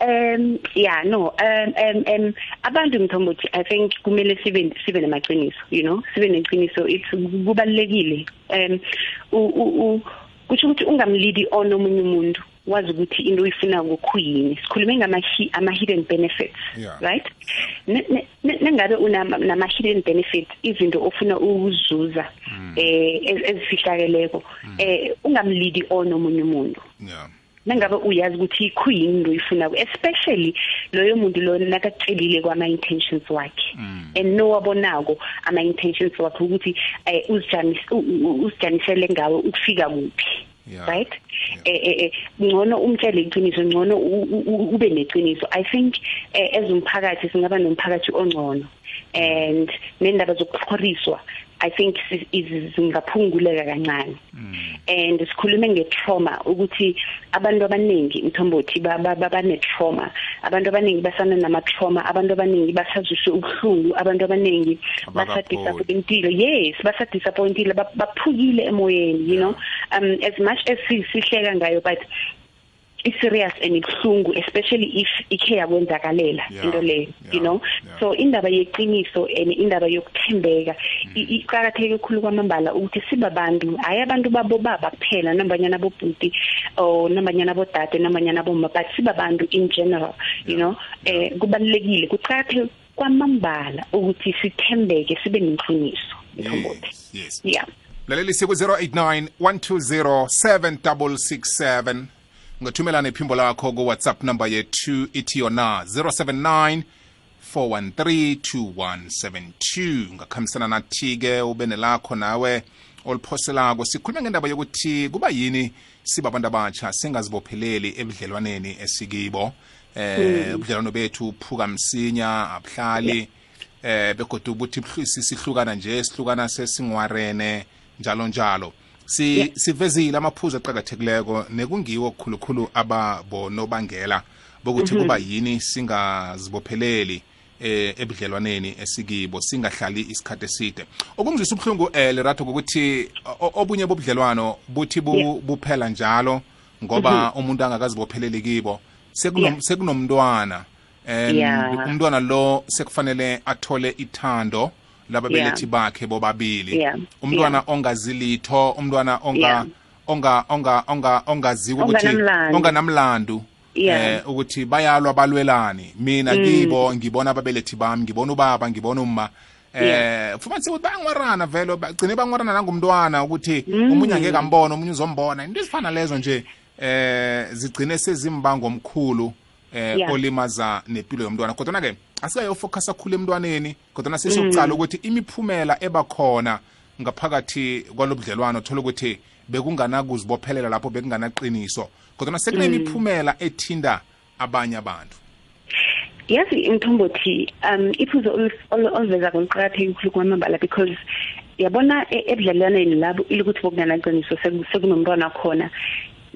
Um yeah no um um um abantu mthombothi i think kumele sibe sibe namaqiniso you know? Sibe neqiniso it's kubalekile um u- kusho ukuthi ungamlidi on omunye umuntu. Wazi ukuthi into uyifuna kukhuyini sikhulume ngama ama hidden benefits Yeah. right? Ne- ne- ne- nengabe unama hidden benefits izinto ofuna ukuzuza eh ez- ezifihlakeleko eh ungamlidi on omunye umuntu. Yeah. Nangabe uyazi ukuthi khuyini into oyifuna especially loyo muntu lo nakatshelile kwama intentions wakhe and no wabonako ama intentions wakhe ukuthi eh, uzijamis- u- u- uzijanisele ngawe ukufika kuphi. Yeah. right? Eh eh eh, ngcono umtshele iqiniso ngcono ube neqiniso. I think eh, as umphakathi singaba nomphakathi ongcono. And nendaba zokuxhoriswa i think si- iz- zingaphunguleka kancane. And sikhulume ngetrauma ukuthi abantu abaningi mthombothi ba- ba- ba- bane-trauma. Abantu abaningi basana nama-trauma abantu abaningi basaziswe ubuhlungu abantu abaningi Abakapholi. basadisappointile. Yes basadisappointile bap- baphukile emoyeni you know? Um as much as si- sihleka ngayo but i-serious and ibuhlungu especially if ikhe yakwenzakalela Yeah, into leyo yeah, you know? yeah. so indaba yeqiniso and indaba yokuthembeka i- iqakatheke kakhulu kwamambala ukuthi sibabantu hayi abantu babo baba kuphela nambanyana bobhuti or nambanyana bodade nambanyana bomma but sibabantu in general you know? eh kubalekile kuqakatheke kwamambala ukuthi sithembeke sibe neqiniso mthombothi yes yes. Yeah. Mlaleli siku 089 120 7667 ungathumela nephimbo lakho ku-whatsapp number yethu ithi yona 079 4132172 ungakhambisana nathi-ke ube nelakho nawe oliphoselako. Sikhulume ngendaba yokuthi kuba yini sibabantu abatsha singazibopheleli ebudlelwaneni esikibo? Eh ubudlelwano bethu uphuka msinya abuhlali. Eh begodwa ukuthi sihlukana nje sihlukana sesingwarene njalo njalo. Si Yeah. sivezile amaphuzu aqhakathekileko nekungiwo khulukhulu ababonobangela bokuthi kuba yini singazibopheleli eh ebudlelwaneni esikibo singahlali isikhathi eside okungizwisa ubuhlungu eh lerato ukuthi o- obunye bobudlelwano buthi bu- Yeah. buphela njalo ngoba umuntu angakazibopheleli kibo sekunom- Yeah. sekunomntwana and Yeah. umntwana lo sekufanele athole ithando lababelethi bakhe bobabili Yeah. umntwana ongazilitho umntwana onga Yeah. onga onga onga ongaziwa ukuthi Onganamlandu. Yeah. eh ukuthi bayalwa balwelani mina kibo ngibona ababelethi bami ngibona ubaba ngibona uma eh Yeah. fumanise ukuthi bayangwarana vele bagcine bangwarana nangumntwana ukuthi umunye angeke ambona omunye uzombona into ezifana lezo nje eh zigcine sezimbango omkhulu eh Yeah. olimaza nempilo yomntwana kodwa ke asikayofocusa kakhulu emntwaneni kodwa sesiyokucala ukuthi imiphumela ebakhona ngaphakathi kwalobudlelwano thola ukuthi bekunganakuzibophelela lapho bekunganaqiniso. Kodwana sekunemiphumela ethinda abanye abantu. Yazi mthombothi um iphuzo oluveza kuliqakatheke kakhulu kwamambala because yabona ebudlelwaneni ebudlalwaneni labo ilokuthi bokunganaqiniso sekunomntwana khona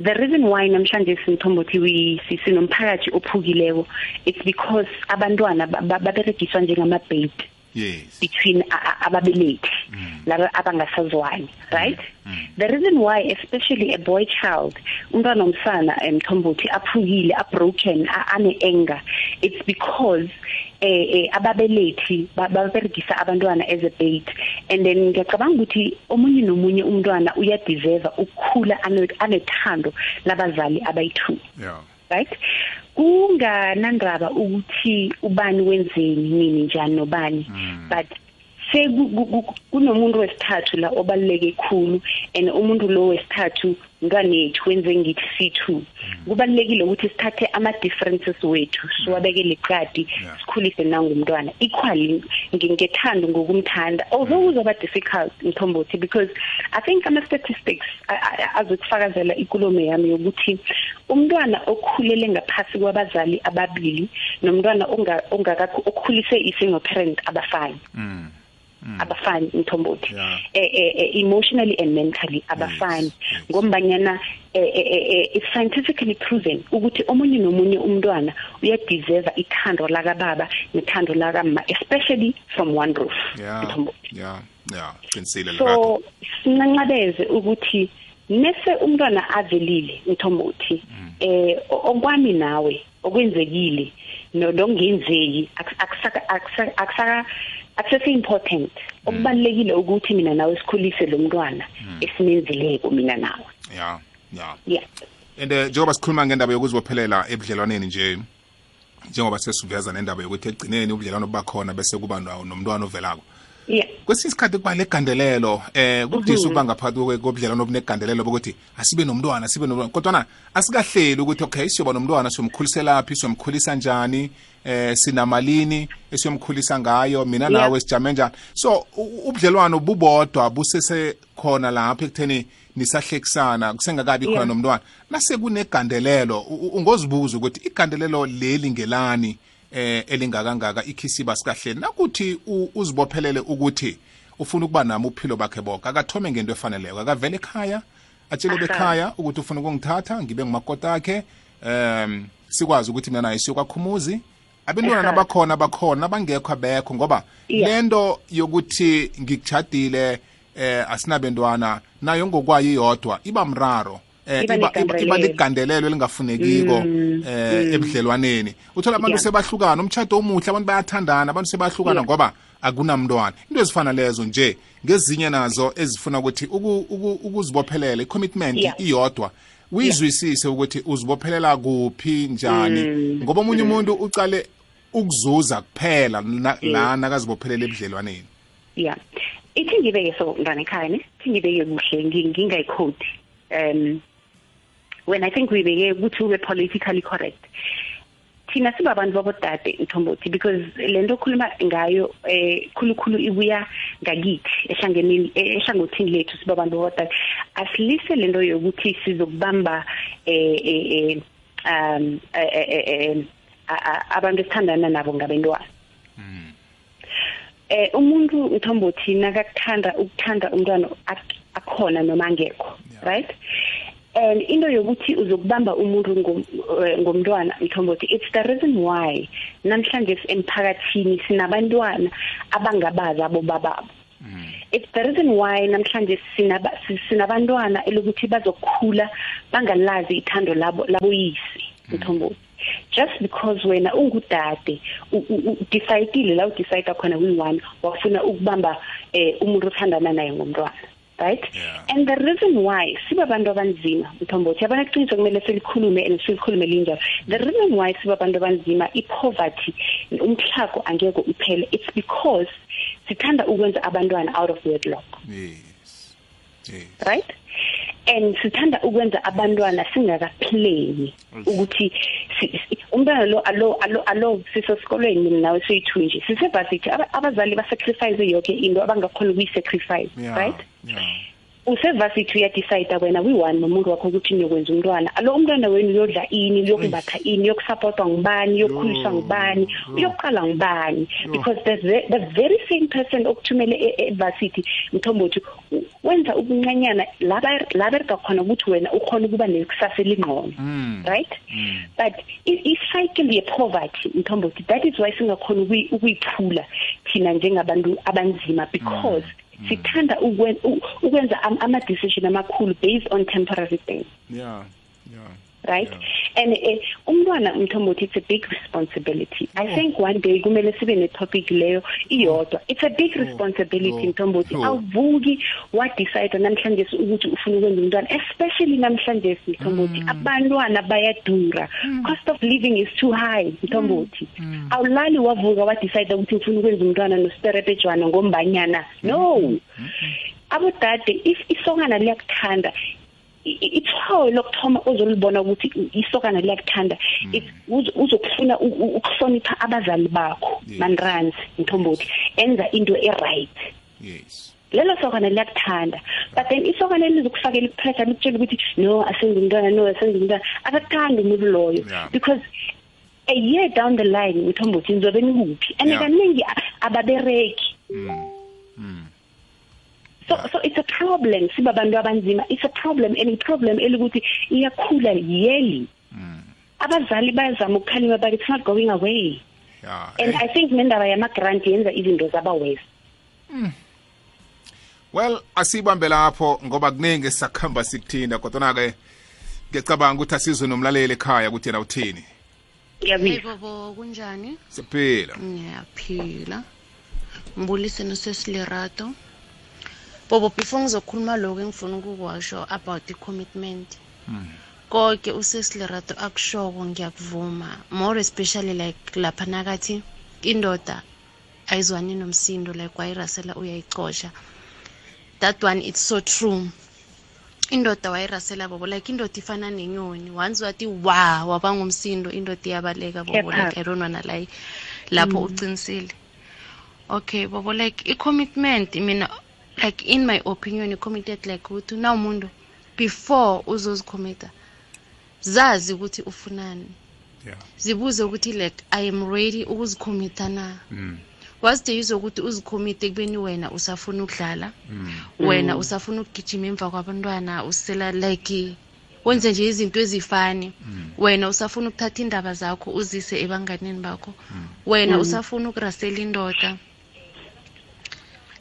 the reason why namhlanje simthombothi wi- si- sinomphakathi ophukileko it's because abantwana ba- ba- baberegiswa njengama-bait yes. between a- a- ababelethi laba abangasazwani right? The reason why especially a boy child umntwana omsana emthombothi aphukile abroken a- ane-anger it's because eh eh, ababelethi ba- baberegisa abantwana as a bait. And then ngiyacabanga ukuthi omunye nomunye umntwana uyadeserve ukukhula ane- anethando labazali abayi-two yeah. Right? Kunganandaba ukuthi ubani wenzeni nini njani nobani. But seku- ku- ku- kunomuntu wesithathu la obaluleke khulu and umuntu lo wesithathu mntwanethu wenze ngithi C2 kubalekile ukuthi sithathe ama differences wethu siwabekele iqadi Yeah. sikhulise nangumntwana equally ngingethanda ngokumthanda although kuzoba difficult mthombothi because i think ama statistics a- a- azokufakazela ikulumo yami yokuthi umntwana okhulele ngaphasi kwabazali ababili nomntwana onga- ongaka- okhulise isingle parent abafani. Mm. Abafani mthombothi. Yeah. eh, eh, eh, emotionally and mentally abafani. ngombanyana eh, eh, eh, eh, it's scientifically proven ukuthi omunye nomunye umntwana uyadeserve ithando lakababa nethando lakamma especially from one roof. Yeah mthombothi. yeah yeah. Qinisile lerato so sincancabeze ukuthi nese umntwana avelile mthombothi eh o- okwami nawe okwenzekile no lokungenzeki akusaka akusaka akusaka akusese important. Okubalekile ukuthi mina nawe sikhulise lo mntwana esimenzileko mina nawe. Yeah yeah yeah. And uh, njengoba sikhuluma ngendaba yokuzibophelela ebudlelwaneni nje njengoba sesiveza nendaba yokuthi egcineni ubudlelwano buba khona bese kuba no- nomntwana ovelako yeah kwesinye isikhathi kuba legandelelo eh kubudisa ukuba ngaphakathi kwe- kobudlelwano obunegandelelo bokuthi asibe nomntwana sibe nomntwana. Kodwana asikahleli ukuthi okay siyoba nomntwana siyomkhuliselaphi siyomkhulisa njani eh sinamalini esiyomkhulisa ngayo mina Yeah. nawe sijame njani. So u- ubudlelwano bubodwa busese khona lapha ekutheni nisahlekisana kusengakabi khona Yeah. nomntwana. Nase kunegandelelo u- u- ungozibuza ukuthi igandelelo leli ngelani? Eh elingakangaka ikhisiba sikahleli nakuthi uzibophelele ukuthi ufuna ukuba nami uphilo bakhe bonke akathome ngento efaneleyo akavele ekhaya atshele bekhaya ukuthi ufuna ukungithatha ngibe ngumakota akhe. Um sikwazi ukuthi mina naye siyokakhumuzi abantwana Aha. nabakhona bakhona abangekho abekho ngoba lento yokuthi ngikuchadile eh asinabentwana nayo ngokwayo iyodwa iba mraro. Iba iba, ligandelelo elingafunekiko eh ebudlelwaneni. Uthola abantu sebahlukana umtshado omuhle abantu bayathandana abantu sebahlukana ngoba akunamntwana. Into ezifana lezo nje ngezinye nazo ezifuna ukuthi uku- uku- ukuzibophelela i-commitment iyodwa. Uyizwisise ukuthi uzibophelela kuphi njani? Ngoba omunye umuntu ucale ukuzuza kuphela la nakazibophelela ebudlelwaneni. Yeah. Ithi ngibeke so mntwana ekhaya ne? Ithi ngibeke kuhle ngi- ngingayikhodi um when i think wibeke ukuthi ube politically correct. Thina sibabantu babodade mthombothi because lento okhuluma ngayo eh khulukhulu ibuya ngakithi ehlangeni ehlangothini lethu sibabantu babodade. Asilise lento yokuthi sizokubamba eh eh eh, um eh, eh, eh, eh, a- a- abantu esithandana nabo ngabantwana eh umuntu mthombothi nakakuthanda ukuthanda umntwana ak- akhona noma angekho right? And into yokuthi uzokubamba umuntu ngom- eh, ngomntwana mthombothi it's the reason why namhlanje emphakathini sinabantwana abangabazi abo bababo it's the reason why namhlanje sinaba si- sinabantwana elokuthi bazokhula bangalazi ithando labo laboyisi mthombothi just because wena ungudade u- u- u- decidile la udecide khona uyi-one wafuna ukubamba eh umuntu othandana naye ngomntwana. Right? Yeah. and the reason why siba abantu abanzima mthombothi yabona kuqiniso kumele silikhulume and silikhulume linjalo. The reason why siba abantu abanzima i-poverty umhlago angeke uphele it's because sithanda ukwenza abantwana out of wedlock. Yes. Yes. Right? And sithanda ukwenza abantwana singakaplani ukuthi si- si- umntwana lo alo alo alo sisesikolweni mina nawe soyi-two nje sisevasithi aba- abazali basacrifice yonke into abangakhona ukuyi-sacrifice yeah. right? yeah usevasithi uyadecide wena wiyi-one nomuntu wakho ukuthi niyokwenza umntwana. Alo umntwana wenu uyodla ini uyokumbatha ini uyokusapotwa ngubani uyokukhuliswa ngubani uyokuqala ngubani? Because the, ve- the very same person okuthumele e- e- evasithi mthombothi u- wenza ukuncanyana la bereka khona ukuthi wena ukhona ukuba nekusasa elingqono Mm. right? But i- i-cycle ye-poverty mthombothi that is why singakhona ukuyi- ukuyiphula thina njengabantu abanzima because sithanda ukwenza am- ama-decision amakhulu based on temporary things. Yeah yeah. Right and eh, umntwana mthombothi it's a big responsibility. I think one day kumele sibe ne-topic leyo iyodwa. It's a big responsibility Oh. mthombothi Oh. awuvuki wadecide namhlanje ukuthi ufuna ukwenza umntwana especially namhlanje mthombothi abantwana bayadura. Cost of living is too high mthombothi awulali wavuka wadecide ukuthi ufuna ukwenza umntwana nositerebejwana ngombanyana. No. Abodade if isokana liyakuthanda i- i- itshwayo lokuthoma ozolibona ukuthi i- isokana liyakuthanda. It's- uzo- uzokufuna u- u- ukuhlonipha abazali bakho Yes. manranzi mthombothi enza into e-right. Yes. Lelo sokana liyakuthanda. But then isokana elizokufakela ipressure likutshela ukuthi no asenze umntwana no asenze umntwana. Akakuthandi umuntu loyo. Yeah. because a year down the line mthombothi nizobe nikuphi and Yeah. kaningi a- ababereki. Mm. So so it's a problem sibabantu abanzima. It's a problem and i-problem elikuthi iyakhula yearly abazali bayazama ukukhalima but it's not going away. Yeah and eh, i think nendaba yama-grant yenza izinto zaba worse. Well asibambe lapho ngoba kuningi esisakuhamba sikuthinda kodwa ke ngiyacabanga ukuthi asizwe nomlaleli ekhaya ukuthi yena uthini. Hey ngiyabizwa bobo kunjani? siphila. Ngiyaphila. Mbulise nosesilerato. Bobo before ngizokhuluma lokho engifuna ukukwasho about i-commitment Konke usesilerato akushoko ngiyakuvuma. More especially like lapha nakathi indoda ayizwani nomsindo like wayirasela uyayicosha. That one it's so true. indoda wayirasela bobo? Like indoda ifana nenyoni. Once wathi wa waba ngumsindo indoda iyabaleka bobo. Like i don't wanna lie. Lapho ucinisile okay bobo like i-commitment mina like in my opinion i-committed like ukuthi na umuntu before uzozikhomita zazi ukuthi ufunani. Yeah. Zibuze ukuthi like i am ready ukuzikhomita na. Mm. use ukuthi uzikhomite kubeni wena usafuna ukudlala Mm. wena usafuna ukugijima emva kwabantwana usela like wenze nje izinto ezifani. Wena usafuna ukuthatha indaba zakho uzise ebanganeni bakho. Wena usafuna ukurasela indoda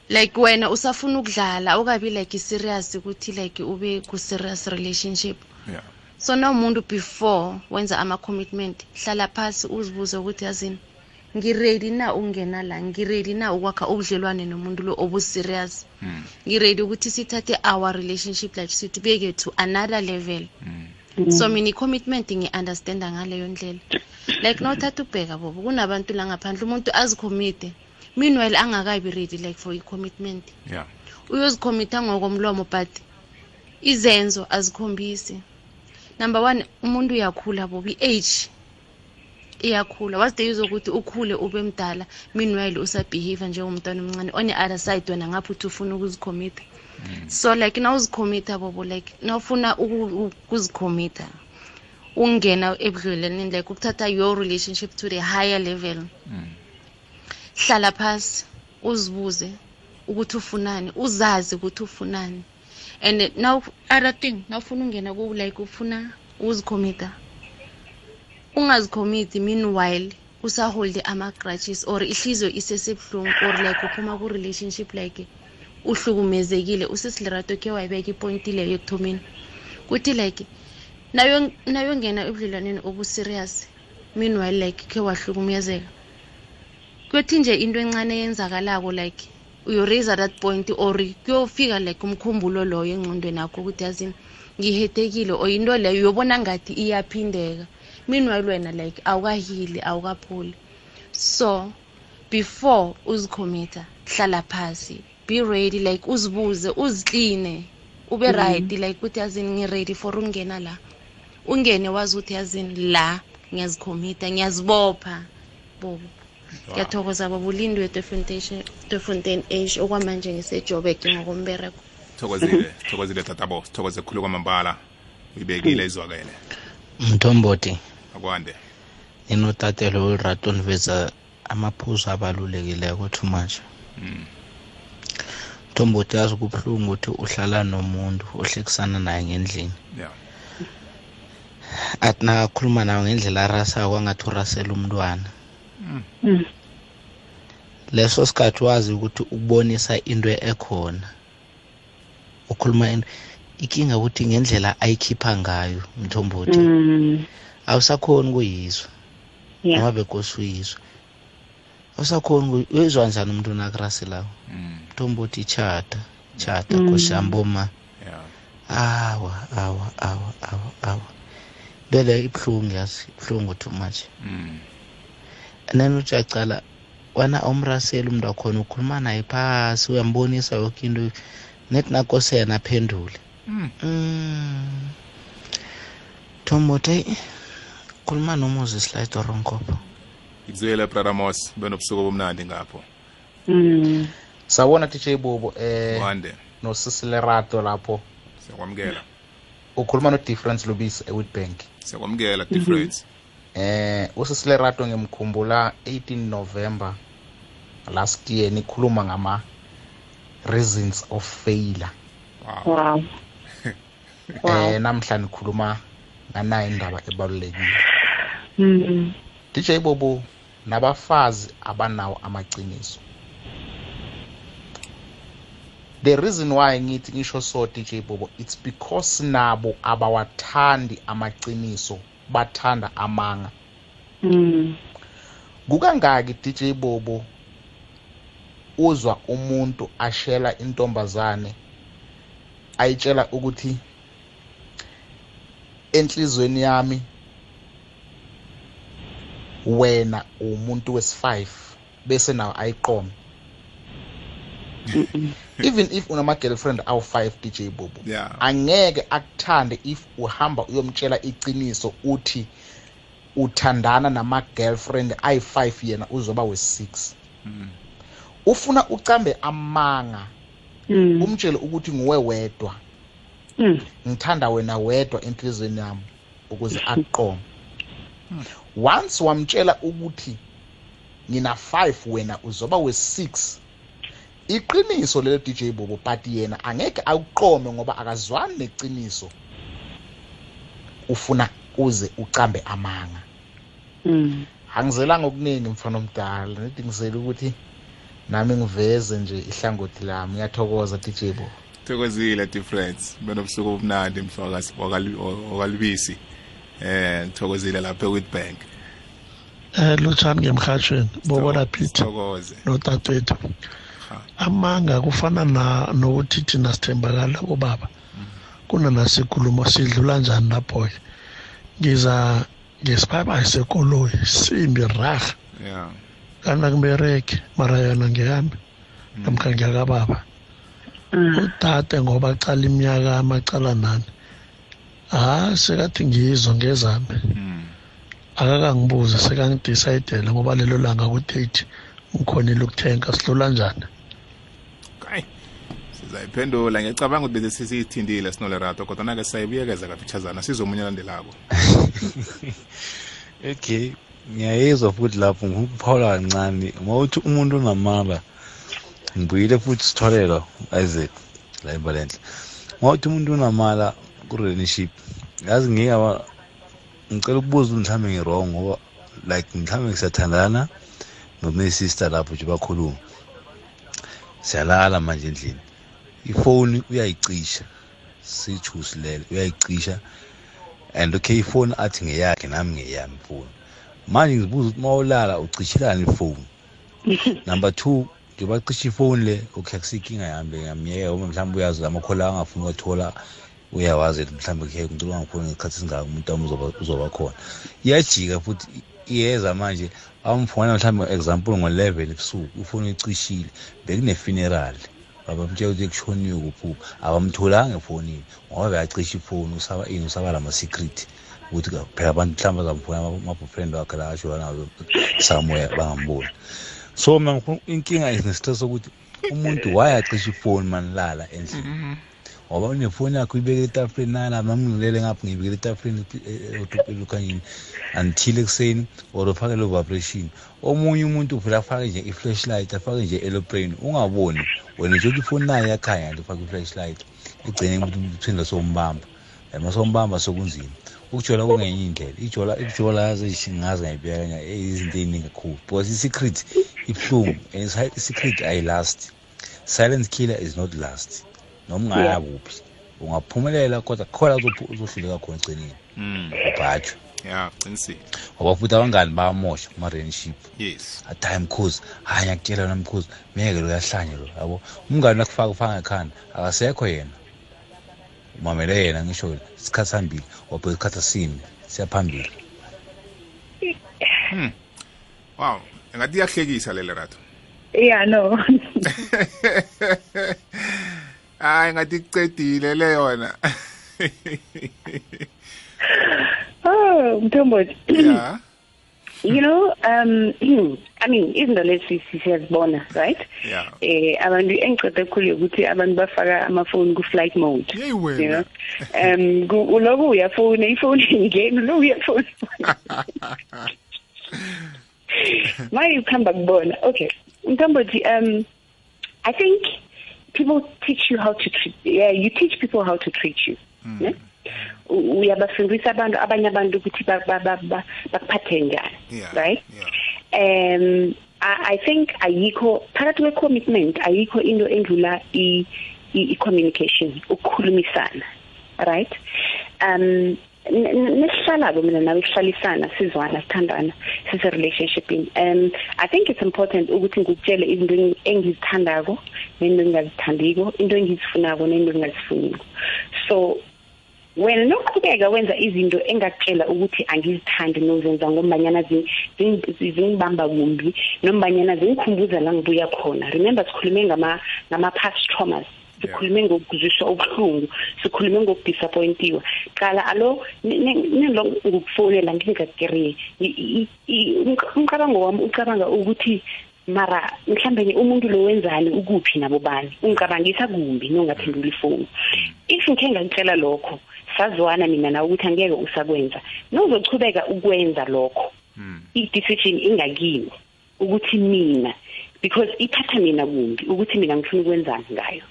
like wena usafuna ukudlala ukabi like serious ukuthi like ube ku-serious relationship. Yeah. So nomuntu before wenza ama-commitment hlala phasi uzibuze ukuthi yazini ngiredi na ukungena la? Ngiredi na ukwakha ubudlelwane nomuntu lo obuserious? Mm. ngiredi ukuthi sithathe our relationship like situbeke to another level? So mina i-commitment ngi-understanda ngaleyo ndlela. Like nawuthatha ubheka bobo. Kunabantu la ngaphandle umuntu azikhomite meanwhile angakabi ready like for i-commitment. Yeah. Uyozikhomitha ngokomlomo but izenzo azikhombisi. Number one umuntu uyakhula bobi i-age iyakhula. Wazideyuza ukuthi ukhule ube mdala? Meanwhile usabehave njengomntwana omncane on the other side wena ngapho uthi ufuna ukuzikhomitha so like nawuzikhomitha bobo like nawufuna ufuna ukuzikhomitha ungena ebudlelwaneni like ukuthatha your relationship to the higher level hlala phasi uzibuze ukuthi ufunani uzazi ukuthi ufunani. And now other thing nawufuna ungena ku like ufuna uzikhomita ungazikhomiti meanwhile usaholde ama-grudges or ihliziyo isesebuhlungu or like uphuma ku-relationship like uhlukumezekile usisilirato khe wayibeka ipointi leyo ekuthomeni. Kuthi like nayo nayongena ebudlelwaneni obuserious meanwhile like khe wahlukumezeka kuyothi nje into encane eyenzakalako like uyoraise that point or kuyofika like umkhumbulo loyo engqondweni yakho ukuthi yazini ngihetekile or into leyo uyobona ngathi iyaphindeka. Meanwhile wena like awukahili awukaphuli so before uzikhomitha hlala phasi be ready like uzibuze uzikline ube right like ukuthi yazini ngi-ready for ukungena la. Ungene wazi ukuthi yazini la ngiyazikhomitha ngiyazibopha bobo. Ngiyathokoza babulindwe tefontein age okwamanje ngisejobek ngokombereko thokozile thokozile tatabo thokoze khulu kwamambala. Uyibekile izwakele. Mthombothi. Akwande. Ninotatelo olirato niveza amaphuzu abalulekileko too much. Mthombothi yazi kubuhlungu ukuthi uhlala nomuntu ohlekisana naye ngendlini. Yeah. Athi nakakhuluma nawe ngendlela arasako angathi urasela umntwana. Mm. Leso sikhathi wazi ukuthi ukubonisa into ekhona ukhuluma into ikinga ukuthi ngendlela ayikhipha ngayo mthombothi Mm. awusakhoni ukuyizwa Yeah. noma bekose uyizwa awusakhoni ukuyi- uyizwa njani umuntu nakurasi lawo Mm. mthombothi chata chata Mm. koshamboma Yeah. awa awa awa awa awa bele ibuhlungu yazi ibuhlungu too much Mm. And then uthi uyacala wena awumraseli umntu wakhona ukhuluma naye phasi uyambonisa yoke into. Nethi nakose yena aphendule. Mm. mm. thombothi eyi khuluma nomoses layidoronkopo ngikuzwile brother mos benobusuku obumnandi ngapho. Mm. sawona tj bobo eh wande nosisi lapho. Siyakwamukela. Ukhuluma no-difference lubisi ewitbank. Siyakwamukela difference. Eh usisi lerato ngimkhumbula 18 november last year nikhuluma ngama reasons of failure wow Wow. Wow. eh namhla nikhuluma nganayo indaba ebalulekile Mm. DJ Bobo nabafazi abanawo amaqiniso the reason why ngithi ngisho so DJ Bobo it's because nabo abawathandi amaqiniso bathanda amanga. Mm. kukangaki DJ Bobo uzwa umuntu ashela intombazane ayitshela ukuthi enhlizweni yami wena umuntu wesi5 bese nawe ayiqome even if unama girlfriend awu5 DJ Bobo yeah angeke akuthande if uhamba uyomtshela iqiniso uthi uthandana nama girlfriend ayi5 yena uzoba we6 Mm. ufuna ucambe amanga Mm. umtshele ukuthi nguwe wedwa Mm. ngithanda wena wedwa enhlizweni yami ukuze akuqome once wamtshela ukuthi ngina 5 wena uzoba we6 iqiniso lelo DJ Bobo but yena angeke akuqome ngoba akazwani neqiniso ufuna uze ucambe amanga. Mm. angizelanga okuningi mfana omdala nithi ngizele ukuthi nami ngiveze nje ihlangothi lami. Ngiyathokoza DJ Bobo. Thokozile difference benobusuku obumnandi mhlokasi okalubisi eh ngithokozile lapha ewitbank. Eh lutshani ngemhatshweni. Bobona Peter. Thokoze. Notatwethu. Amanga kufana na nokuthi thina sithembakala kubaba kunanasikulumo sidlula njani lapho-ke ngiza ngesiphabayi sekoloyi simbi raha. Yeah. Kana kubereki mara yona ngeyami namkha ngiyakababa. Mm. udade ngoba acala iminyaka amacala nani ha sekathi ngizwa ngezami. Mm. akakangibuzi sekangidicayidele ngoba lelo langa ku-date ngikhonile ukuthenga sidlula njani? kai sizayiphendula ngiyacabanga ukuthi bese sisiyithindile sinolerato kodwa ke sayibuyekeza kafitshazana sizomunye landelako okay ngiyayizwa futhi lapho ngikuphawula kancane mawuthi umuntu unamala ngibuyile futhi sitholela isaac la imbalenhle uma uthi umuntu unamala ku-relationship yazi ngingaba ngicela ukubuza ukuthi mhlawumbe ngi-wrong ngoba like mhlawumbe ngisathandana noma sister lapho nje bakhuluma. Siyalala manje endlini ifoni uyayicisha sithusi lele uyayicisha. And okay ifoni athi ngeyakhe nami ngeyami ifoni. Manje ngizibuza ukuthi mawulala ucishilani ifoni? Number two njengoba cisha ifoni le okay akusikinga yami le ngiyamyeka uma mhlawumbe uyazi amakhola angafuni uwathola uyawazi ukuthi mhlawumbe khe ngicela ungakhona ngesikhathi esingaka umuntu wami uzoba- uzoba khona. Iyajika futhi iyeza manje awumfona mhlawumbe example ngo-eleven ebusuku ifoni icishile bekune-funeral. Babamtshela ukuthi kushoniwe kuphupha abamtholanga efonini ngoba beyacisha ifoni ini usaba lama-secret ukuthi phela abantu mhlawumbe azamfuna ama-boyfriend wakhe la asho nawo somewhere bangamboni. So mina inkinga isinestress sokuthi umuntu wayacisha ifoni manilala endlini. Ngoba unefoni yakho uyibeke etafuleni nala nami ngilele ngapha ngiyibekele etafuleni elukhanyeni until ekuseni or ufake lo vibration omunye umuntu vele afake nje i-flashlight afake nje eloplane ungaboni wena nje ukuthi ifoni nayo yakhanya nje ufake i-flashlight egcine ukuthi uphinde sombamba uma sombamba sokunzima ukujola kungenye indlela ijola ijola yazi ngazi ngayibeka kanya izinto ey'ningi kakhulu because i-secret ibuhlungu and i-secret ayilast silent killer is not last. Noma ungaya kuphi? Ungaphumelela kodwa khona uzophu- uzohluleka khona egcineni. Mm. Ubhajwe ya qinisile ngoba futhi abangani bayamosha kuma-relationship yes. Athi hayi mkhuzi hayi ngiyakutshela wena mkhuzi meke lo uyahlanye lo yabo? Umngani nakufaka ufaka ngekhanda akasekho yena. Umamele yena ngisho isikhathi sambili wabheka isikhathi asine siyaphambili wow engathi iyahlekisa lele rato yeah no. hayi ngathi icedile le yona. Oh mthombothi ya. You know um i mean izinto lezi siyazibona right? Ya. Eh abantu engicede khulu ukuthi abantu bafaka amafoni ku flight mode Yeyi you wena. know? Um ku- uloku uyafona ifoni ingena uloku uyafona manje ukuhamba kubona. Okay. Mthombothi um i think people teach you how to treat yeah you teach people how to treat you ne? U- uyabafundisa abantu abanye abantu ukuthi ba- ba- ba- ba- bakuphathe njani Yeah, right yeah. um I, i think ayikho phakathi kwe commitment ayikho into endlula i-communication ukukhulumisana right um n- n- nesihlala-ke mina nawe sihlalisana sizwana sithandana sise-relationshipini. Um i think it's important ukuthi ngikutshele izinto eng- engizithandako nento engingazithandiko into engizifunako nento engingazifuniko. So wena noqhubeka wenza izinto engakutshela ukuthi angizithandi nozenza ngombanyana zi- zing- zi- zingibamba kumbi nombanyana zingikhumbuza la ngibuya khona remember sikhulume ngama ngama-past traumas. Sikhulume ngokuzwiswa ubuhlungu sikhulume ngokudisappointiwa qala alo nelo ngokufonela ngingakeriye umcabango wami ucabanga ukuthi mara mhlawumbe umuntu lo wenzani ukuphi nabo bani? Ungicabangisa kumbi nongaphendula ifoni if ngikhe ngakutshela lokho sazwana mina nawe ukuthi angeke usakwenza. Nozochubeka ukwenza lokho i-decision ingakini ukuthi mina because ithatha mina kumbi ukuthi mina ngifuna ukwenzani ngayo.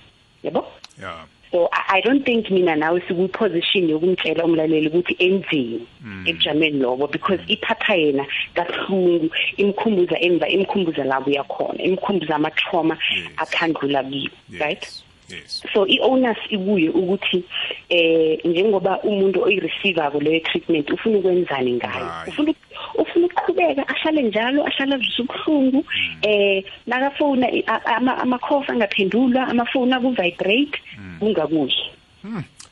Yabo ya. So I, i don't think mina nawe sikwiposition yokumtshela umlaleli ukuthi enzeni ebujameni lobo because ithatha yena kabuhlungu imkhumbuza emva imkhumbuza la uyakhona imkhumbuza ama-trauma akhandlula kiwo right yes. yes. So i-onus ibuye ukuthi eh njengoba umuntu oyireceiver ko leyo treatment ufuna ukwenzani ngayo? Ngayo. ufuna ufuna ukuqhubeka ahlale njalo ahlale azwisa ubuhlungu eh nakafona i- a- ama amakhofa angaphendulwa amafoni aku-vibrate kungakuhle.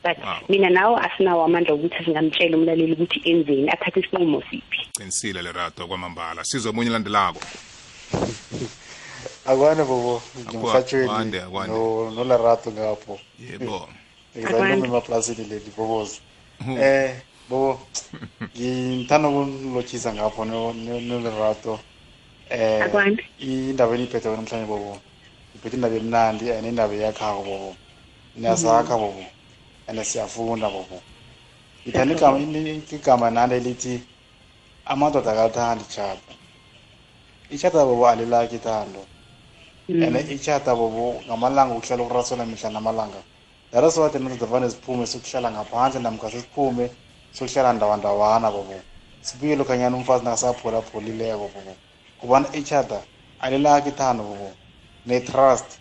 But Wow. mina nawe asinawo amandla ukuthi singamtshela umlaleli ukuthi enzeni athathe isinqumo siphi. Qinisile le rato kwamambala. Sizwe omunye elandelako akwande bobo. Akwande, ngimhatshweni akwande. no- nolerato ngapho. Yebo. Akwande. ngizalome emaplasini leli bobozo Hu. Eh bobo ngithanda ukunilotshisa ngapho no- no- nolerato eh Akwande. indaba eniyiphethe wena namhlanje bobo. Iphethe indaba emnandi and indaba eyakhako bobo. Niyasakha bobo and siyafunda bobo. Ngithanda igama igama nani elithi amadoda akathandi itshata itshata bobo alilakhi ithando. And itshata bobo ngamalanga ukuhlala ukurasela mihla namalanga. That's why thina sizavane siphume sokuhlala ngaphandle namkha sesiphume sokuhlala ndawandawana bobo. Sibuye lokhanyana umfazi nakasaphulaphulileko bobo. Kubana itshata alilakhi ithando bobo. Ne-trust.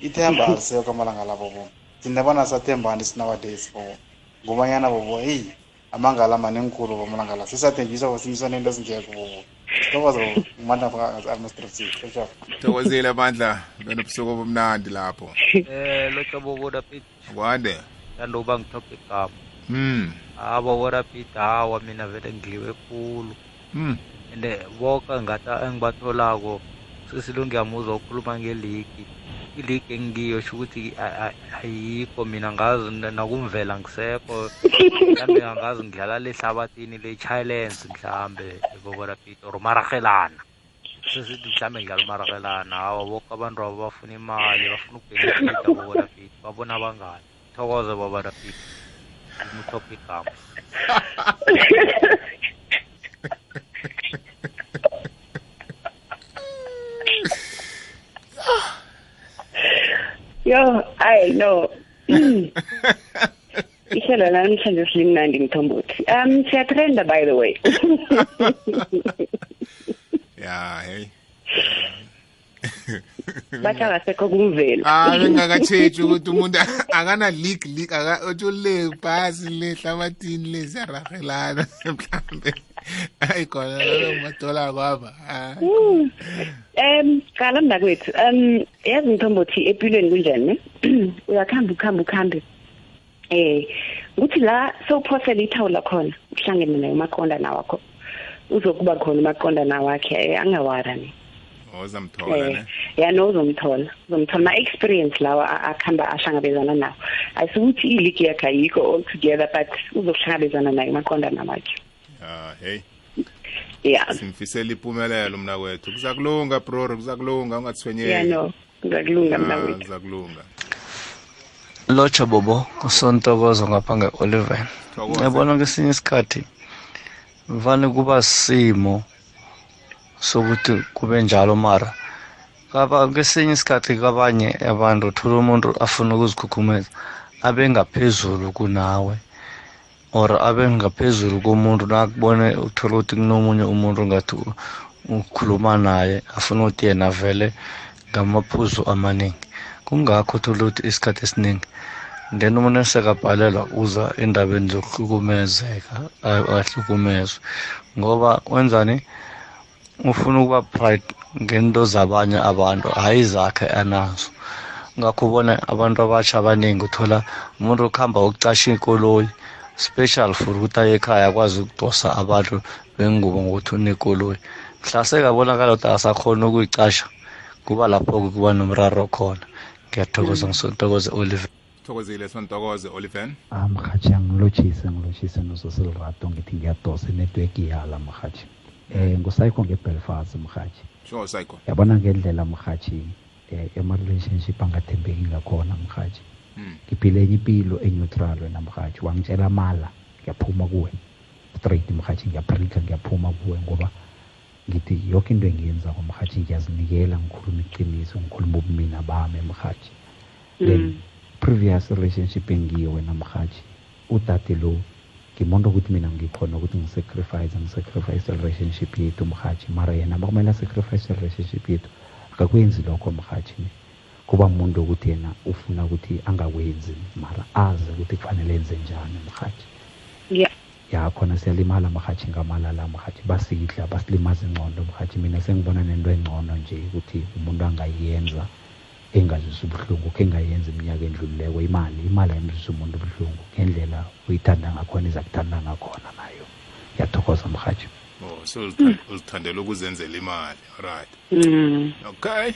Ithemba alisekho amalanga la bobo. Thina banasathembani sinawadays bobo. Ngobanyana bobo heyi amangala manengikhulu bomalanga la. Sisathenjiswa bosimiswa nento ezingekho bobo. Sithokoza bobo. Ngumandla administrative shap thokozile bandla benobusuku obumnandi lapho. Eh lotsha bobo dapit kwande? Thanda uba ngithope igama. Mm ha bobo dapit hawa mina vele ngidliwe khulu. Mm and boke ngata engibatholako sesilungu ngiyamuzwa ukhuluma ngeligi. Iligi engiyo sho ukuthi a- a- ayikho mina ngazi n- nakumvela ngisekho. Mhlambe angazi ngidlala lehlabathini le-challenge mhlambe bobo dapit or marahelana sesithi mhlambe ngidlala umarahelana hawa boke abantu abo bafuna imali bafuna ukubhenefita bobo dapit babona abangani thokoze bobo dapit umuthophe igama yo i know ihlelo namhlanje silimnandi ngithombothi. Um siyatrenda by the way. Ya hey. Bathi akasekho kumvelo. Ah bengakatshetshi ukuthi umuntu akana leak leak aka uthi ule phasi le hlabathini le siyarahelana mhlambe. Ayi khona madola kwaba. Ah. um qala mnakwethu um yazi mthombothi empilweni kunjani? Ne uyakuhamba ukuhamba ukuhambe eh ukuthi la sewuphosela ithawula khona uhlangene naye umaqondana wakho. Uzokuba khona umaqondana wakhe eh, angawara ne ozamthola ne? Eh yana uzomthola uzomthola ma experience lawa akuhamba ahlangabezana nawo. Ayisukuthi iligi yakhe ayikho all together but uzohlangabezana naye maqonda namakhe ah hey. Yeah simfisela impumelelo mna kwethu. Kuzakulunga bror kuzakulunga ungathwenyeki. Yeah no. Kuzakulunga mna mnakwethu kuzakulunga. Lotsha bobo. Usontokozo ngapha nge-oliven yabona kwesinye isikhathi vane kuba simo sokuthi kube njalo mara. Kaba kwesinye isikhathi kabanye abantu uthola umuntu afuna ukuzikhukhumeza abe ngaphezulu kunawe or abe ngaphezulu komuntu nakubone uthola ukuthi kunomunye umuntu ngathi u- ukhuluma naye afuna ukuthi yena vele ngamaphuzu amaningi. Kungakho uthola ukuthi isikhathi esiningi then umuntu sekabhalelwa uza endabeni zokuhlukumezeka a- ahlukumezwe. Ngoba wenzani? Ufuna ukuba pride ngento zabanye abantu hayi zakhe anazo. Ngakho ubona abantu abatsha abaningi uthola umuntu okuhamba ukucasha ikoloyi special for ukuthi aye ekhaya akwazi ukudosa abantu bengubo ngokuthi unekoloyi mhla sekabonakala ukuthi akasakhona ukuyicasha kuba lapho kuba nomraro khona. Ngiyathokoza ngisontokoze oliver. Thokozile sontokoze oliven Ah mhathi angilotshise ngilotshise nososilrato ngithi ngiyadosa inetwork iyala mhathi eh ngusayikho ngebelfast mhathi yabona ngendlela mhathi eh ema-relationship angathembeki ngakhona mhathi Mm. ngiphile enye impilo eneutral wena mhathi wangitshela mala ngiyaphuma kuwe. Straight mhathi ngiyabrika ngiyaphuma kuwe ngoba ngithi yonke into engiyenzako mhathi ngiyazinikela ngikhuluma iqiniso ngikhuluma ubumina bami mhathi then previous relationship engiye wena mhathi udade lo ngimonto ukuthi mina ngikhona ukuthi ngisacrifice ngisacrifice relationship yethu mhathi mara yena bakumele asacrifice relationship yethu akakwenzi lokho mhathi kuba muntu ukuthi yena ufuna ukuthi angakwenzi mara azi ukuthi kufanele enze njani mhathi yeah. Ya khona siyalimala mhathi ngamalala mhathi basidla basilimaza ingcondo mhathi mina sengibona nento engcono nje ukuthi umuntu angayenza engazwisa ubuhlungu khe engayenza iminyaka endlulileko imali imali ayimzwisa umuntu ubuhlungu ngendlela uyithanda ngakhona iza kuthanda ngakhona nayo. Ngiyathokoza mhathi oh so uzitha- uzithandela ukuzenzela imali. Alright mm. Okay.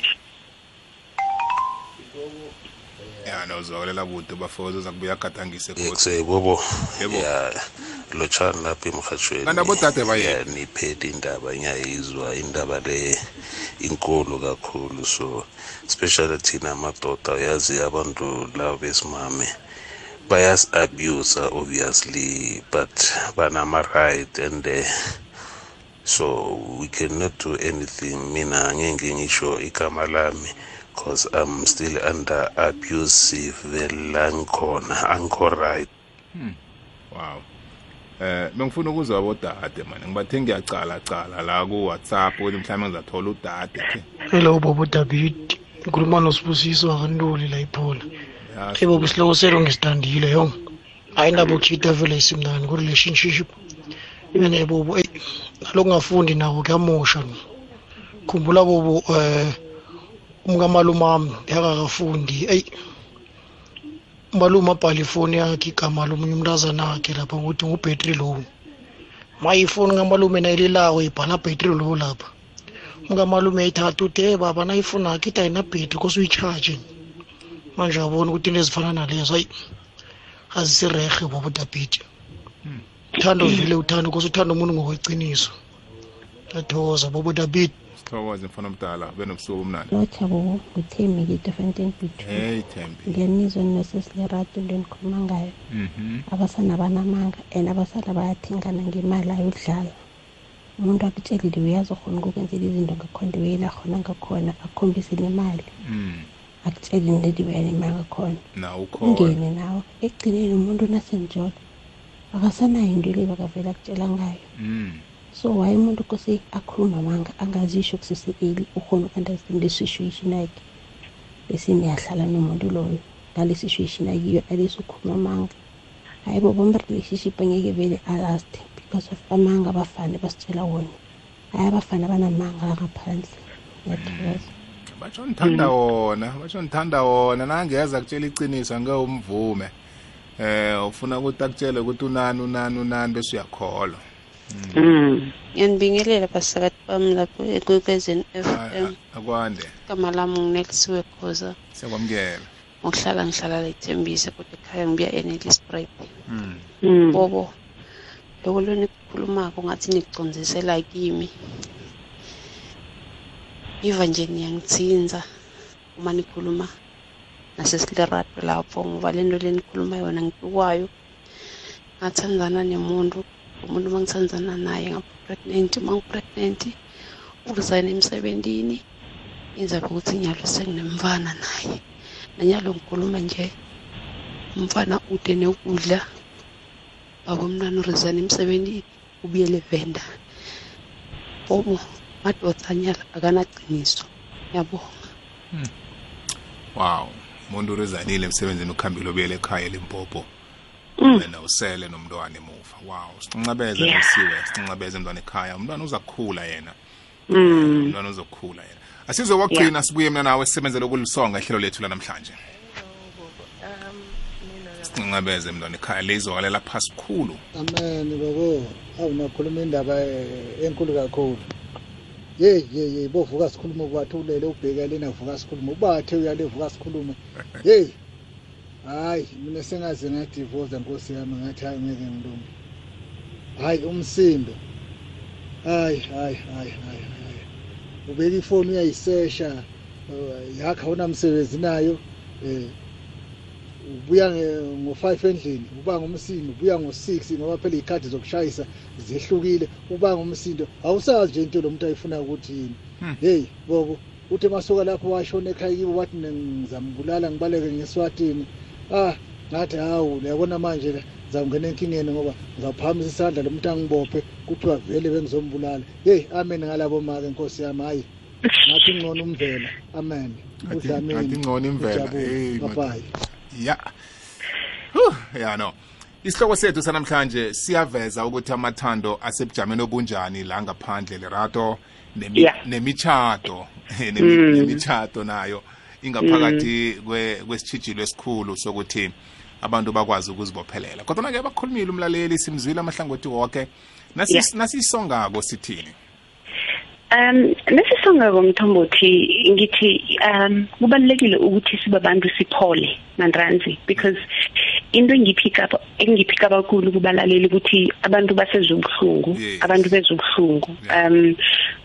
Ya nozwakelela bude bafowethu uza kubuya agadangise Yebo. ya lotshani lapha emhatshweni Kanti abodade bayephi? Ya, niphethe indaba ngiyayizwa. Indaba le inkulu kakhulu. So especially thina amadoda uyazi abantu labo besimame bayasi-abuse obviously but banama-right and uh, so we cannot do anything. Mina ngeke ngisho igama lami. Because i'm still under abusive langikhona angikho right. Wow. Eh bengifuna ukuzwa abodade mani. Ngibathe ngiyacala cala la ku WhatsApp ukuthi mhlawumbe ngizathola udade hello bobo david. Ngikhuluma nosibusiso akantoli la iphola hey bobo isihloko selo ngisithandile yo hayi indaba yokuchita vele isimnani ku-relationship. Mene bobo eyi nalokungafundi nako kuyamosha no khumbula bobo um umkamalume wami yakakafundi. Eyi umalume abhala ifoni yakhe igama lomunye umntazana wakhe lapha ngokuthi ngubhetri low ma ifoni kamalume nayililako ibhala bhetri low lapha. Umkamalume ayithatha uthi hey baba nayifuna akho ithi ayinabhetri kose uyitshaje manje abona ukuthi into ezifana nalezo hayi azisirehe bobo dabhiti uthando vele uthando kose uthanda umuntu ngokweqiniso ngiyathokoza bobo dabhiti sithokoze mfana omdala benobusuku omnandi lotsha bobo nguthemi ngidefontein bethu hey thembi. Ngiyanizwa ninosesilerato into enikhuluma ngayo mhm. abasana banamanga and abasana bayathingana ngemali ayodlala. Umuntu akutshelile uyazokhona ukukwenzela izinto ngakhona ndiweyela khona ngakhona akukhombise nemali. Mm. Akutsheli nediweyela imali ngakhona na ukhona. Ungene nawe. Ekugcineni umuntu nasenjolo akasanayo into le bakavele akutshela ngayo. Mm. So why umuntu kose akhulume amanga angazisho kusese-eli ukhona uku-understand le-situation yakhe? Bese niyahlala nomuntu loyo ngale situation akiyo alesi ukhuluma amanga hayi bo bama-relationship angeke vele alast because of amanga abafana basitshela wona. Hayi abafana banamanga la ngaphandle ngiyathokoza batsho ngithanda wona batsho ngithanda wona. Nangeza kutshela iciniso angeke umvume. Eh ufuna ukuthi akutshele ukuthi unani unani unani bese uyakholwa. Mm. Ngiyanibingelela basakati bami lapho ekwekwezeni Ah, FM. akwande Igama lami nginelisiwe Khoza. siyakwamukela Ngokuhlala ngihlala la ithembisa kodwa ekhaya ngibuya eNelspruit. Mm. Mm. Bobo. Lokho lenikhulumako ngathi nikucondzisela kimi. Iva nje niyangitsinza uma nikhuluma nasesilerato lapho ngoba lento lenikhuluma yona ngitukwayo ngathandzana nemuntu umuntu uma ngithandzana naye ngaba-pregnant uma ngi-pregnant uresign emsebentini inza ukuthi nyalo senginemfana naye. Nanyalo ngikhuluma nje umfana ude nekudla baba umntwana uresign emsebentini ubuyele venda bobo madoda anyala akanaqiniso. Ngiyabonga. Wow umuntu urizanile emsebenzini ukhambile obuyele ekhaya limpopo Mm. wena usele nomntwana wow sincincabeze Yeah. ngosiwe sincincabeze umntwana ekhaya. Umntwana uza kukhula yena. Mm. umntwana uzokukhula yena. Asizwe kwakugcina sibuye mina nawe sisebenzele ukulisonga ihlelo lethu lanamhlanje. Sincincabeze mntwana ekhaya lizwakalela phasi khulu. Amen babo awu nakhuluma indaba eh, enkulu kakhulu. Yeyi yeyi yeyi bovuka sikhulume kwathi ulele ubhekele navuka sikhulume. Ubathe uyale vuka sikhulume. Yeyi hayi mina sengaze ngadivosa nkosi yami ngathi hayi ngeke ngilume. Hayi umsindo. Hayi hayi hayi hayi hayi. Ubeka ifoni uyayisesha eh, yakha awunamsebenzi nayo um ubuya nge- ngo-five endlini uba ngumsindo ubuya ngo-six ngoba phela iy'khathi zokushayisa zehlukile uba ngumsindo. Awusazi nje into lo muntu ayifuna ukuthi yini. Heyi bobo uthi masuka lapho washona ekhaya kibo wathi ngizambulala ngibaleke ngeswatini. Ah ngathi hawu uyabona manje la ngizawungena enkingeni ngoba ngizawuphakamisa isandla lo muntu angibophe kuthiwa vele bengizombulala yeyi amen ngalabo make nkosi yami hayi ngathi ngcono umvela amen udlamini ngathi ngcono imvela. ujabule. Hey, Bye-bye. ya Huh, ya no isihloko sethu sanamhlanje siyaveza ukuthi amathando asebujameni obunjani la ngaphandle lerato nemi- Yeah. nemichado Nemi- Mm. nemichado nayo ingaphakathi kwe- kwesitshijilo esikhulu sokuthi abantu bakwazi ukuzibophelela. Kodwa-ke bakhulumile umlaleli simzwile amahlangothi woke. Nasi- Yeah. nasisongako sithini? Um nesisonga komthombothi ngithi um kubalekile ukuthi sibabantu siphole mandranzi because into engipick up engipick up kakhulu kubalaleli ukuthi abantu basezobuhlungu abantu bezobuhlungu. Um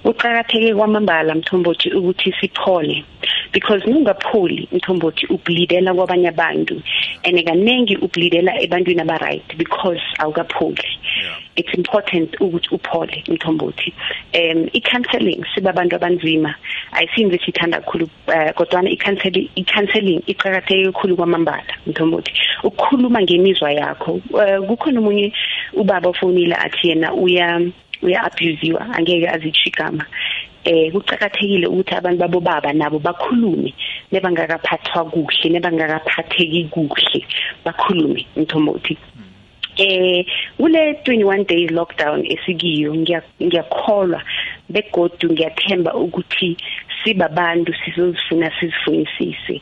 kuqhakatheke kwamambala mthombothi ukuthi siphole. Because nungapholi mthombothi ubleedela kwabanye abantu and kaningi ubleedela ebantwini aba-right because awukapholi. It's important ukuthi uphole mthombothi um i-counseling sibabantu abanzima. Ayisinto esiyithanda kakhulu uh, kodwana i-counseling i-counseling iqakatheke kakhulu kwamambala mthombothi ukukhuluma ngemizwa yakho uh, kukhona omunye ubaba ofonile athi yena uya uya-abusiwa angeke azitsho igama. Eh kucakathekile ukuthi abantu babo baba nabo bakhulume nebangakaphathwa kuhle nebangakaphatheki kuhle bakhulume. Mthombothi eh kule 21 days lockdown esikiyo ngiya- ngiyakholwa begodu ngiyathemba ukuthi sibabantu sizozifuna sizifunisise.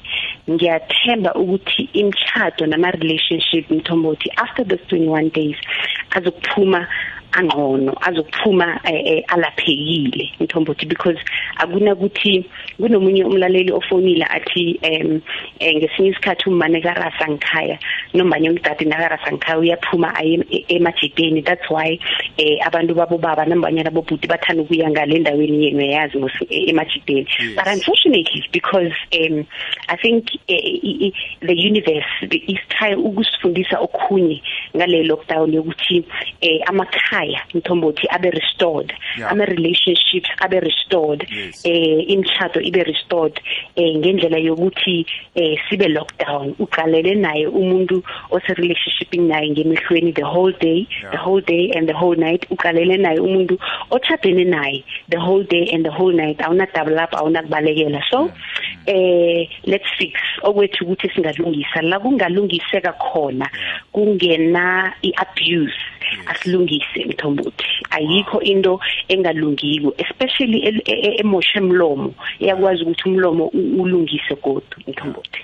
Ngiyathemba ukuthi imtchado nama relationship mthombothi after those 21 days azokuphuma angcono azokuphuma eh, eh, alaphekile. Mthombothi because akunakuthi kunomunye umlaleli ofonile athi em eh, ngesinye isikhathi umane karasa ngikhaya nombanye umdade nakarasa ngikhaya uyaphuma aye e- emajideni. That's why eh abantu babo baba nombanyana bobhuti bathanda ukuya ngale endaweni yenu yazi emajideni. But unfortunately because um i think eh, i- i- the universe is try ukusifundisa okhunye ngale lockdown yokuthi eh amakhaya mthombothi abe restored. Yeah. ama relationships abe restored. Yes. eh imshado ibe restored. Eh ngendlela yokuthi eh sibe lockdown. Uqalele naye umuntu ose relationshiping naye ngemehlweni the whole day the whole day and the whole night. Uqalele naye umuntu ochadene naye the whole day and the whole night. Awuna double up awuna kubalekela so eh let's fix. Okwethu ukuthi singalungisa. La kungalungiseka khona kungena iabuse. Asilungise. Mthombothi ayikho into engalungiko especially e- e- emoshe emlomo. Iyakwazi ukuthi umlomo u- ulungise kodwa mthombothi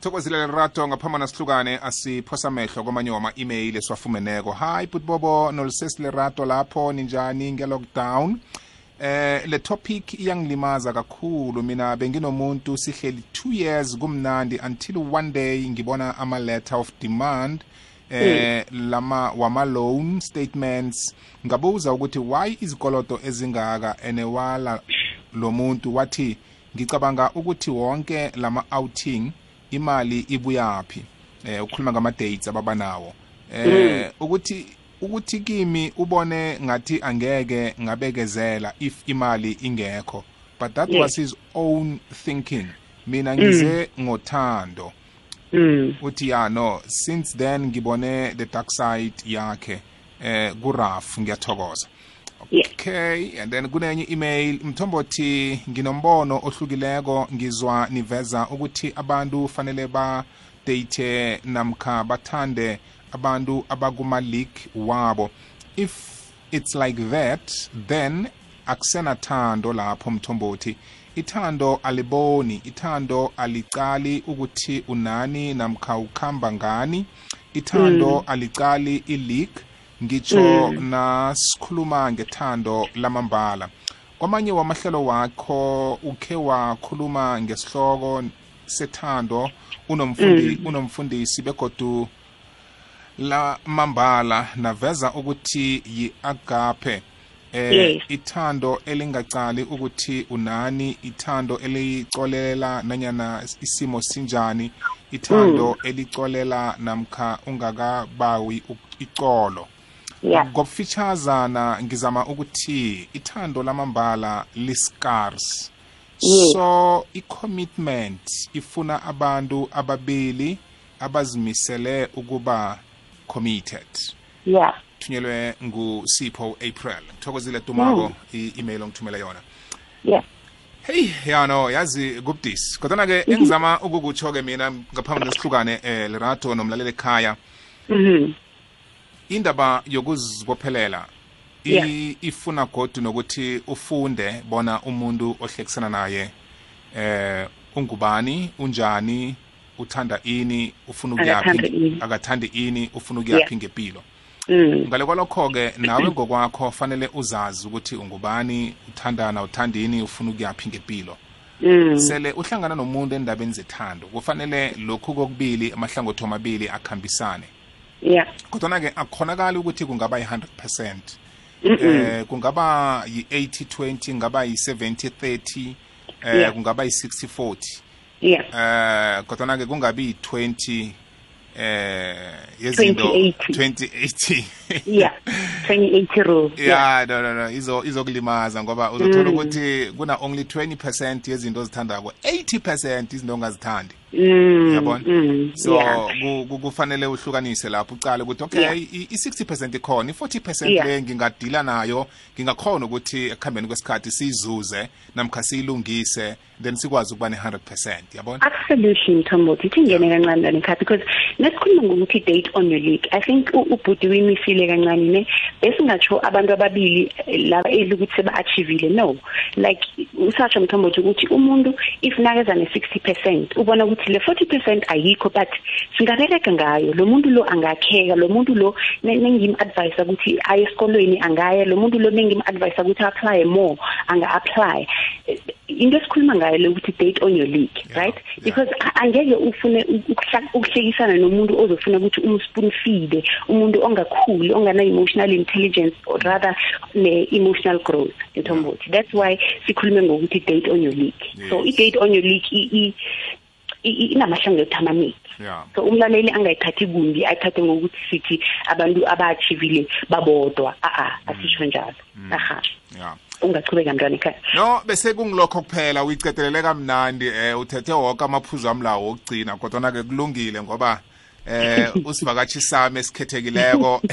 thokozile lerato ngaphambana sihlukane asiphosa amehlo kwamanye wama-email esiwafumeneko. Hayi butbobo nolisesi lerato lapho ninjani nge-lockdown? Eh le topic iyangilimaza kakhulu. Mina benginomuntu sihleli 2 years kumnandi until one day ngibona ama-letter of demand. Eh lama wama loan statements. Ngabuza ukuthi why izikoloto ezingaka enewala lo muntu wathi ngicabanga ukuthi wonke lama outing imali ibuyaphi? Eh ukhuluma ngama dates ababanawo. Eh ukuthi ukuthi kimi ubone ngathi angeke ngabekezela if imali ingekho. But that was his own thinking. Mina ngize ngothando. Mm uthi ya no since then ngibone the dark side yakhe eh kuraf ngiyathokoza. Okay and then kunenye email mthombothi nginombono ohlukileko ngizwa niveza ukuthi abantu fanele ba date namkha bathande abantu abakuma league wabo. If it's like that then akusenathando lapho mthombothi. Ithando aliboni ithando alicali ukuthi unani namkha ukhamba ngani ithando Mm. alicali ileague ngitsho Mm. nasikhuluma ngethando lamambala kwamanye wamahlelo wakho ukhe wakhuluma ngesihloko sethando unomfundi Mm. unomfundisi begodu la mambala naveza ukuthi yi-agape eh ithando elingacali ukuthi unani ithando elicolela nanyana isimo sinjani ithando elicolela namkha ungakabawi icolo. Ngokufitshazana ngizama ukuthi ithando lamambala liscars. So i-commitment ifuna abantu ababili abazimisele ukuba committed. Yeah thunyelwe ngusipho april. Thokozile tumako i-email ongithumela yona. Yeah hey yano yazi kubudisi. Kodwana-ke engizama ukukutsho-ke mina ngaphambi lesihlukane eh lerato nomlaleli ekhaya mhm. indaba yokuzibophelela Yeah. ifuna godu nokuthi ufunde bona umuntu ohlekisana naye eh ungubani unjani uthanda ini ufuna ukuyaphi akathandi ini. ufuna ukuyaphi Yeah. ngempilo mm ngale kwalokho-ke nawe ngokwakho fanele uzazi ukuthi ungubani uthandana uthandini ufuna ukuyaphi ngempilo. Mm. Sele uhlangana nomuntu endabeni zethando kufanele lokhu kokubili amahlangothi amabili akhambisane. Yeah. Kodwana-ke akukhonakali ukuthi kungaba yi-100 percent Mhm. eh kungaba yi-80 20 kungaba yi-70 30 eh Yeah. kungaba yi-60 40 yeah. Eh kodwana-ke kungabi yi-20 eh yezinto 20-80. 2080 yeah 2080 rule. Yeah no no no. Izo izokulimaza ngoba uzothola Mm. ukuthi kuna only 20 percent yezinto ozithandako 80 percent izinto ongazithandi. Mm yabona? mm so yeah. ku- ku- kufanele uhlukanise lapho ucale ukuthi okay Yeah. i- i-60 percent ikhona i-40 percent Yeah. le ngingadila nayo ngingakhona ukuthi ekuhambeni kwesikhathi siyizuze namkha siyilungise then sikwazi ukuba ne-100 percent yabona? Absolutely mthombothi. Ithi ngene kancane lana ekhaya because nesikhuluma ngokuthi date on your league. I think u- ubhuti wimisile kancane ne? Besingatsho abantu ababili eh, laba eli ukuthi seba-achievile. No. Like usasho mthombothi ukuthi umuntu if nakeza ne-60 percent ubona ukuthi le 40 percent ayikho but singabereka ngayo. Lo muntu lo angakheka lo muntu lo ne- nengim-advyisa ukuthi aye esikolweni angaya lo muntu lo nengim-advyisa ukuthi apply more anga-apply. Eh, into esikhuluma ngayo le ukuthi date on your league right? Because a- angeke ufune ukuhla- ukuhlekisana nomuntu ozofuna ukuthi umspoon feed umuntu ongakhuli ongana-emotional intelligence or rather ne-emotional growth ntombothi that's why sikhulume ngokuthi date on your league. So i-date on your league i- i- i- i- inamahlangothi amaningi yeah. So umlaleli angayithathi kumbi ayithathe ngokuthi sithi abantu aba-achievile babodwa a-a asisho njalo. Aha. Yeah. Ungachubeka mntwana ekhaya. No bese kungilokho kuphela uyicetelele kamnandi eh uthethe wonke amaphuzu ami lawo okugcina kodwana-ke kulungile ngoba eh usivakatshi sami esikhethekileko.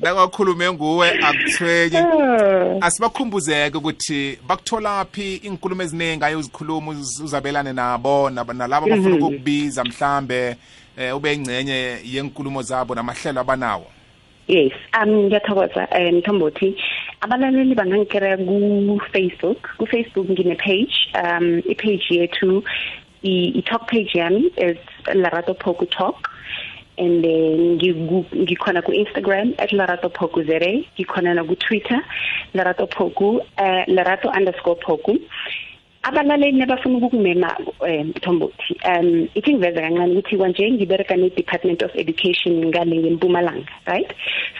Nakwakhulume nguwe akuthwenye asibakhumbuzeke ukuthi bakutholaphi inkulumo eziningi aye uzikhuluma uz- uzabelane nabo nab- nalabo abafuna Mhm. ukukubiza mhlambe eh ube ingcenye yenkulumo zabo namahlelo abanawo. Yes um ngiyathokoza um mthombothi. Abalaleli bangangikera ku-facebook. Ku-facebook ngine-page um i-page yethu i-talk page yami is larato poku talk. And then ngikhona ku-instagram at larato poku zere ngikhona naku-twitter larato poku uh, larato underscore poku abalaleli nabafuna ukukumema um mthombothi um ithi ngiveza kancane ukuthi kwanje ngibereka ne-department of education ngale ngempumalanga right?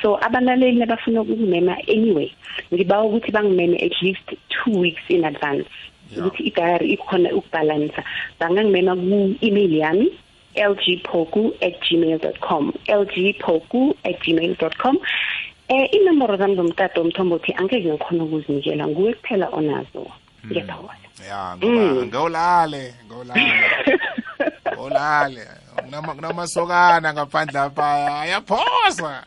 So abalaleli nabafuna ukukumema anyway ngibawa ukuthi bangimeme at least two weeks in advance. Ukuthi idayari ikhona ukubhalansa bangangimema ku-email yami lgpoku at gmail com lgpoku at gmail com. Um inomboro zami zomtato omthombothi angeke ngikhona ukuzinikela nguwe kuphela onazo. Ngiyathokoza ya Mm. ngoba ngawulale ngawulale ngawulale Kunama- kunamasokana ngaphandle apha ayaphosa.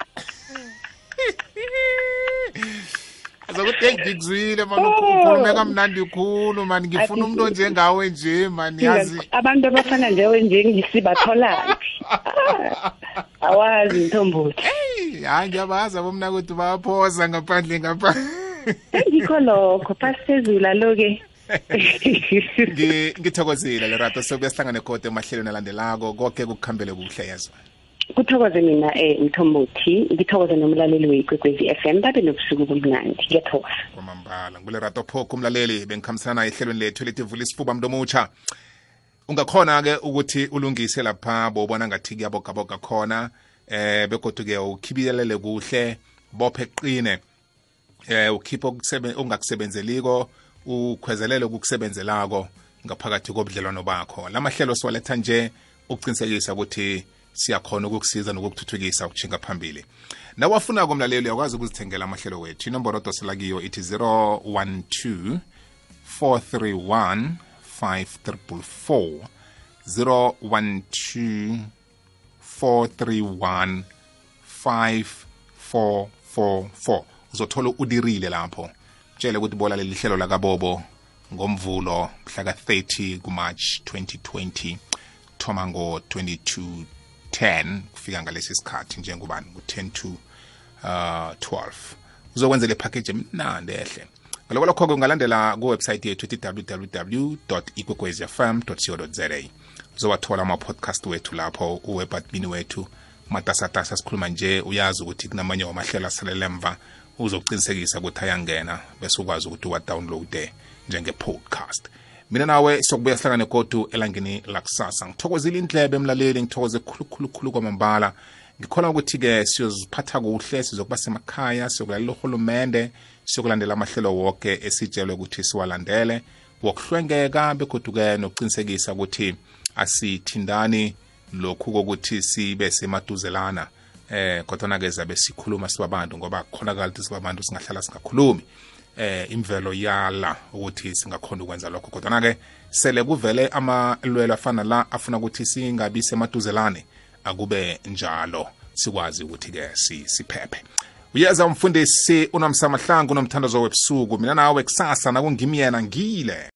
Azokuthi hey ngikuzwile mani ukhulume kamnandi khulu mani ngifuna umuntu onjengawe nje mani yazi. abantu abafana njewe nje ngisibatholaphi Ah, awazi mthombothi. Hey hayi ngiyabazi abomna kuthi bayaphosa ngaphandle ngapha. Ngikho lokho phasi phezulu alo-ke. Ngi- ngithokozile lerato sokubuya sihlangane kodwa emahlelweni alandelako. Konke kukuhambele kuhle yezwa kuthokoze mina um mthombothi. Ngithokoze nomlaleli weyigwegwezi f m babe nobusuku obumnandi. Ngiyathokoza. Kwamambala. Ngulerato phoko umlaleli bengikhambisana ehlelweni lethu elithi vula isifuba mntu omutsha ungakhona-ke ukuthi ulungise lapha bowubona ngathi kuyabogaboga khona eh begodwa-ke ukhibiyelele kuhle bophe qine eh ukhiphe okusebe- okungakusebenzeliko ukhwezelele okukusebenzelako ngaphakathi kobudlelwano bakho. La mahlelo siwaletha nje ukuqinisekisa ukuthi siyakhona ukukusiza nokukuthuthukisa ukutshinga phambili. Nawafuna komlaleli uyakwazi ukuzithengela amahlelo wethu. Inomboro odosela kiyo ithi 012 431 5344 012 431 5444 uzothola udirile lapho. Tshele ukuthi bola leli hlelo lakabobo ngomvulo mhla ka-30 kumarch 2020 thoma ngo-2210 kufika ngalesi sikhathi njengobani? Ku-10 to uh, 12 uzokwenzela ipackage emnandi ehle. Ngaloko lokho-ke ungalandela kuwebsayithi yethu ethi www ikwekwezfm co za uzowathola ama-podcast wethu lapho uwebadmini wethu matasatasa sikhuluma nje uyazi ukuthi kunamanye wamahlelo asalele emva. Uzokuqinisekisa ukuthi ayangena bese ukwazi ukuthi uwadownloade njenge-podcast mina nawe sokubuya sihlangane kodu elangeni lakusasa. Ngithokozile indlebe emlaleli ngithokoze khulukhulukhulu kwamambala. Ngikholwa ukuthi-ke siyoziphatha kuhle sizokuba semakhaya siyokulalela urhulumende siyokulandela amahlelo woke esitshelwe ukuthi siwalandele. Wokuhlwengeka begoduke nokuqinisekisa ukuthi asithindani lokhu kokuthi sibe semaduzelana. Eh kodwa ke zabe sikhuluma sibabantu ngoba kukhonakala ukuthi sibabantu singahlala singakhulumi. Eh imvelo yala ukuthi singakhona ukwenza lokho. Kodwa ke sele kuvele amalwelo afana la afuna ukuthi singabi semaduzelane akube njalo sikwazi ukuthi ke siphephe. Uyeza umfundisi unomsamahlangu unomthandazo webusuku. Mina nawe kusasa nakungimyena ngile.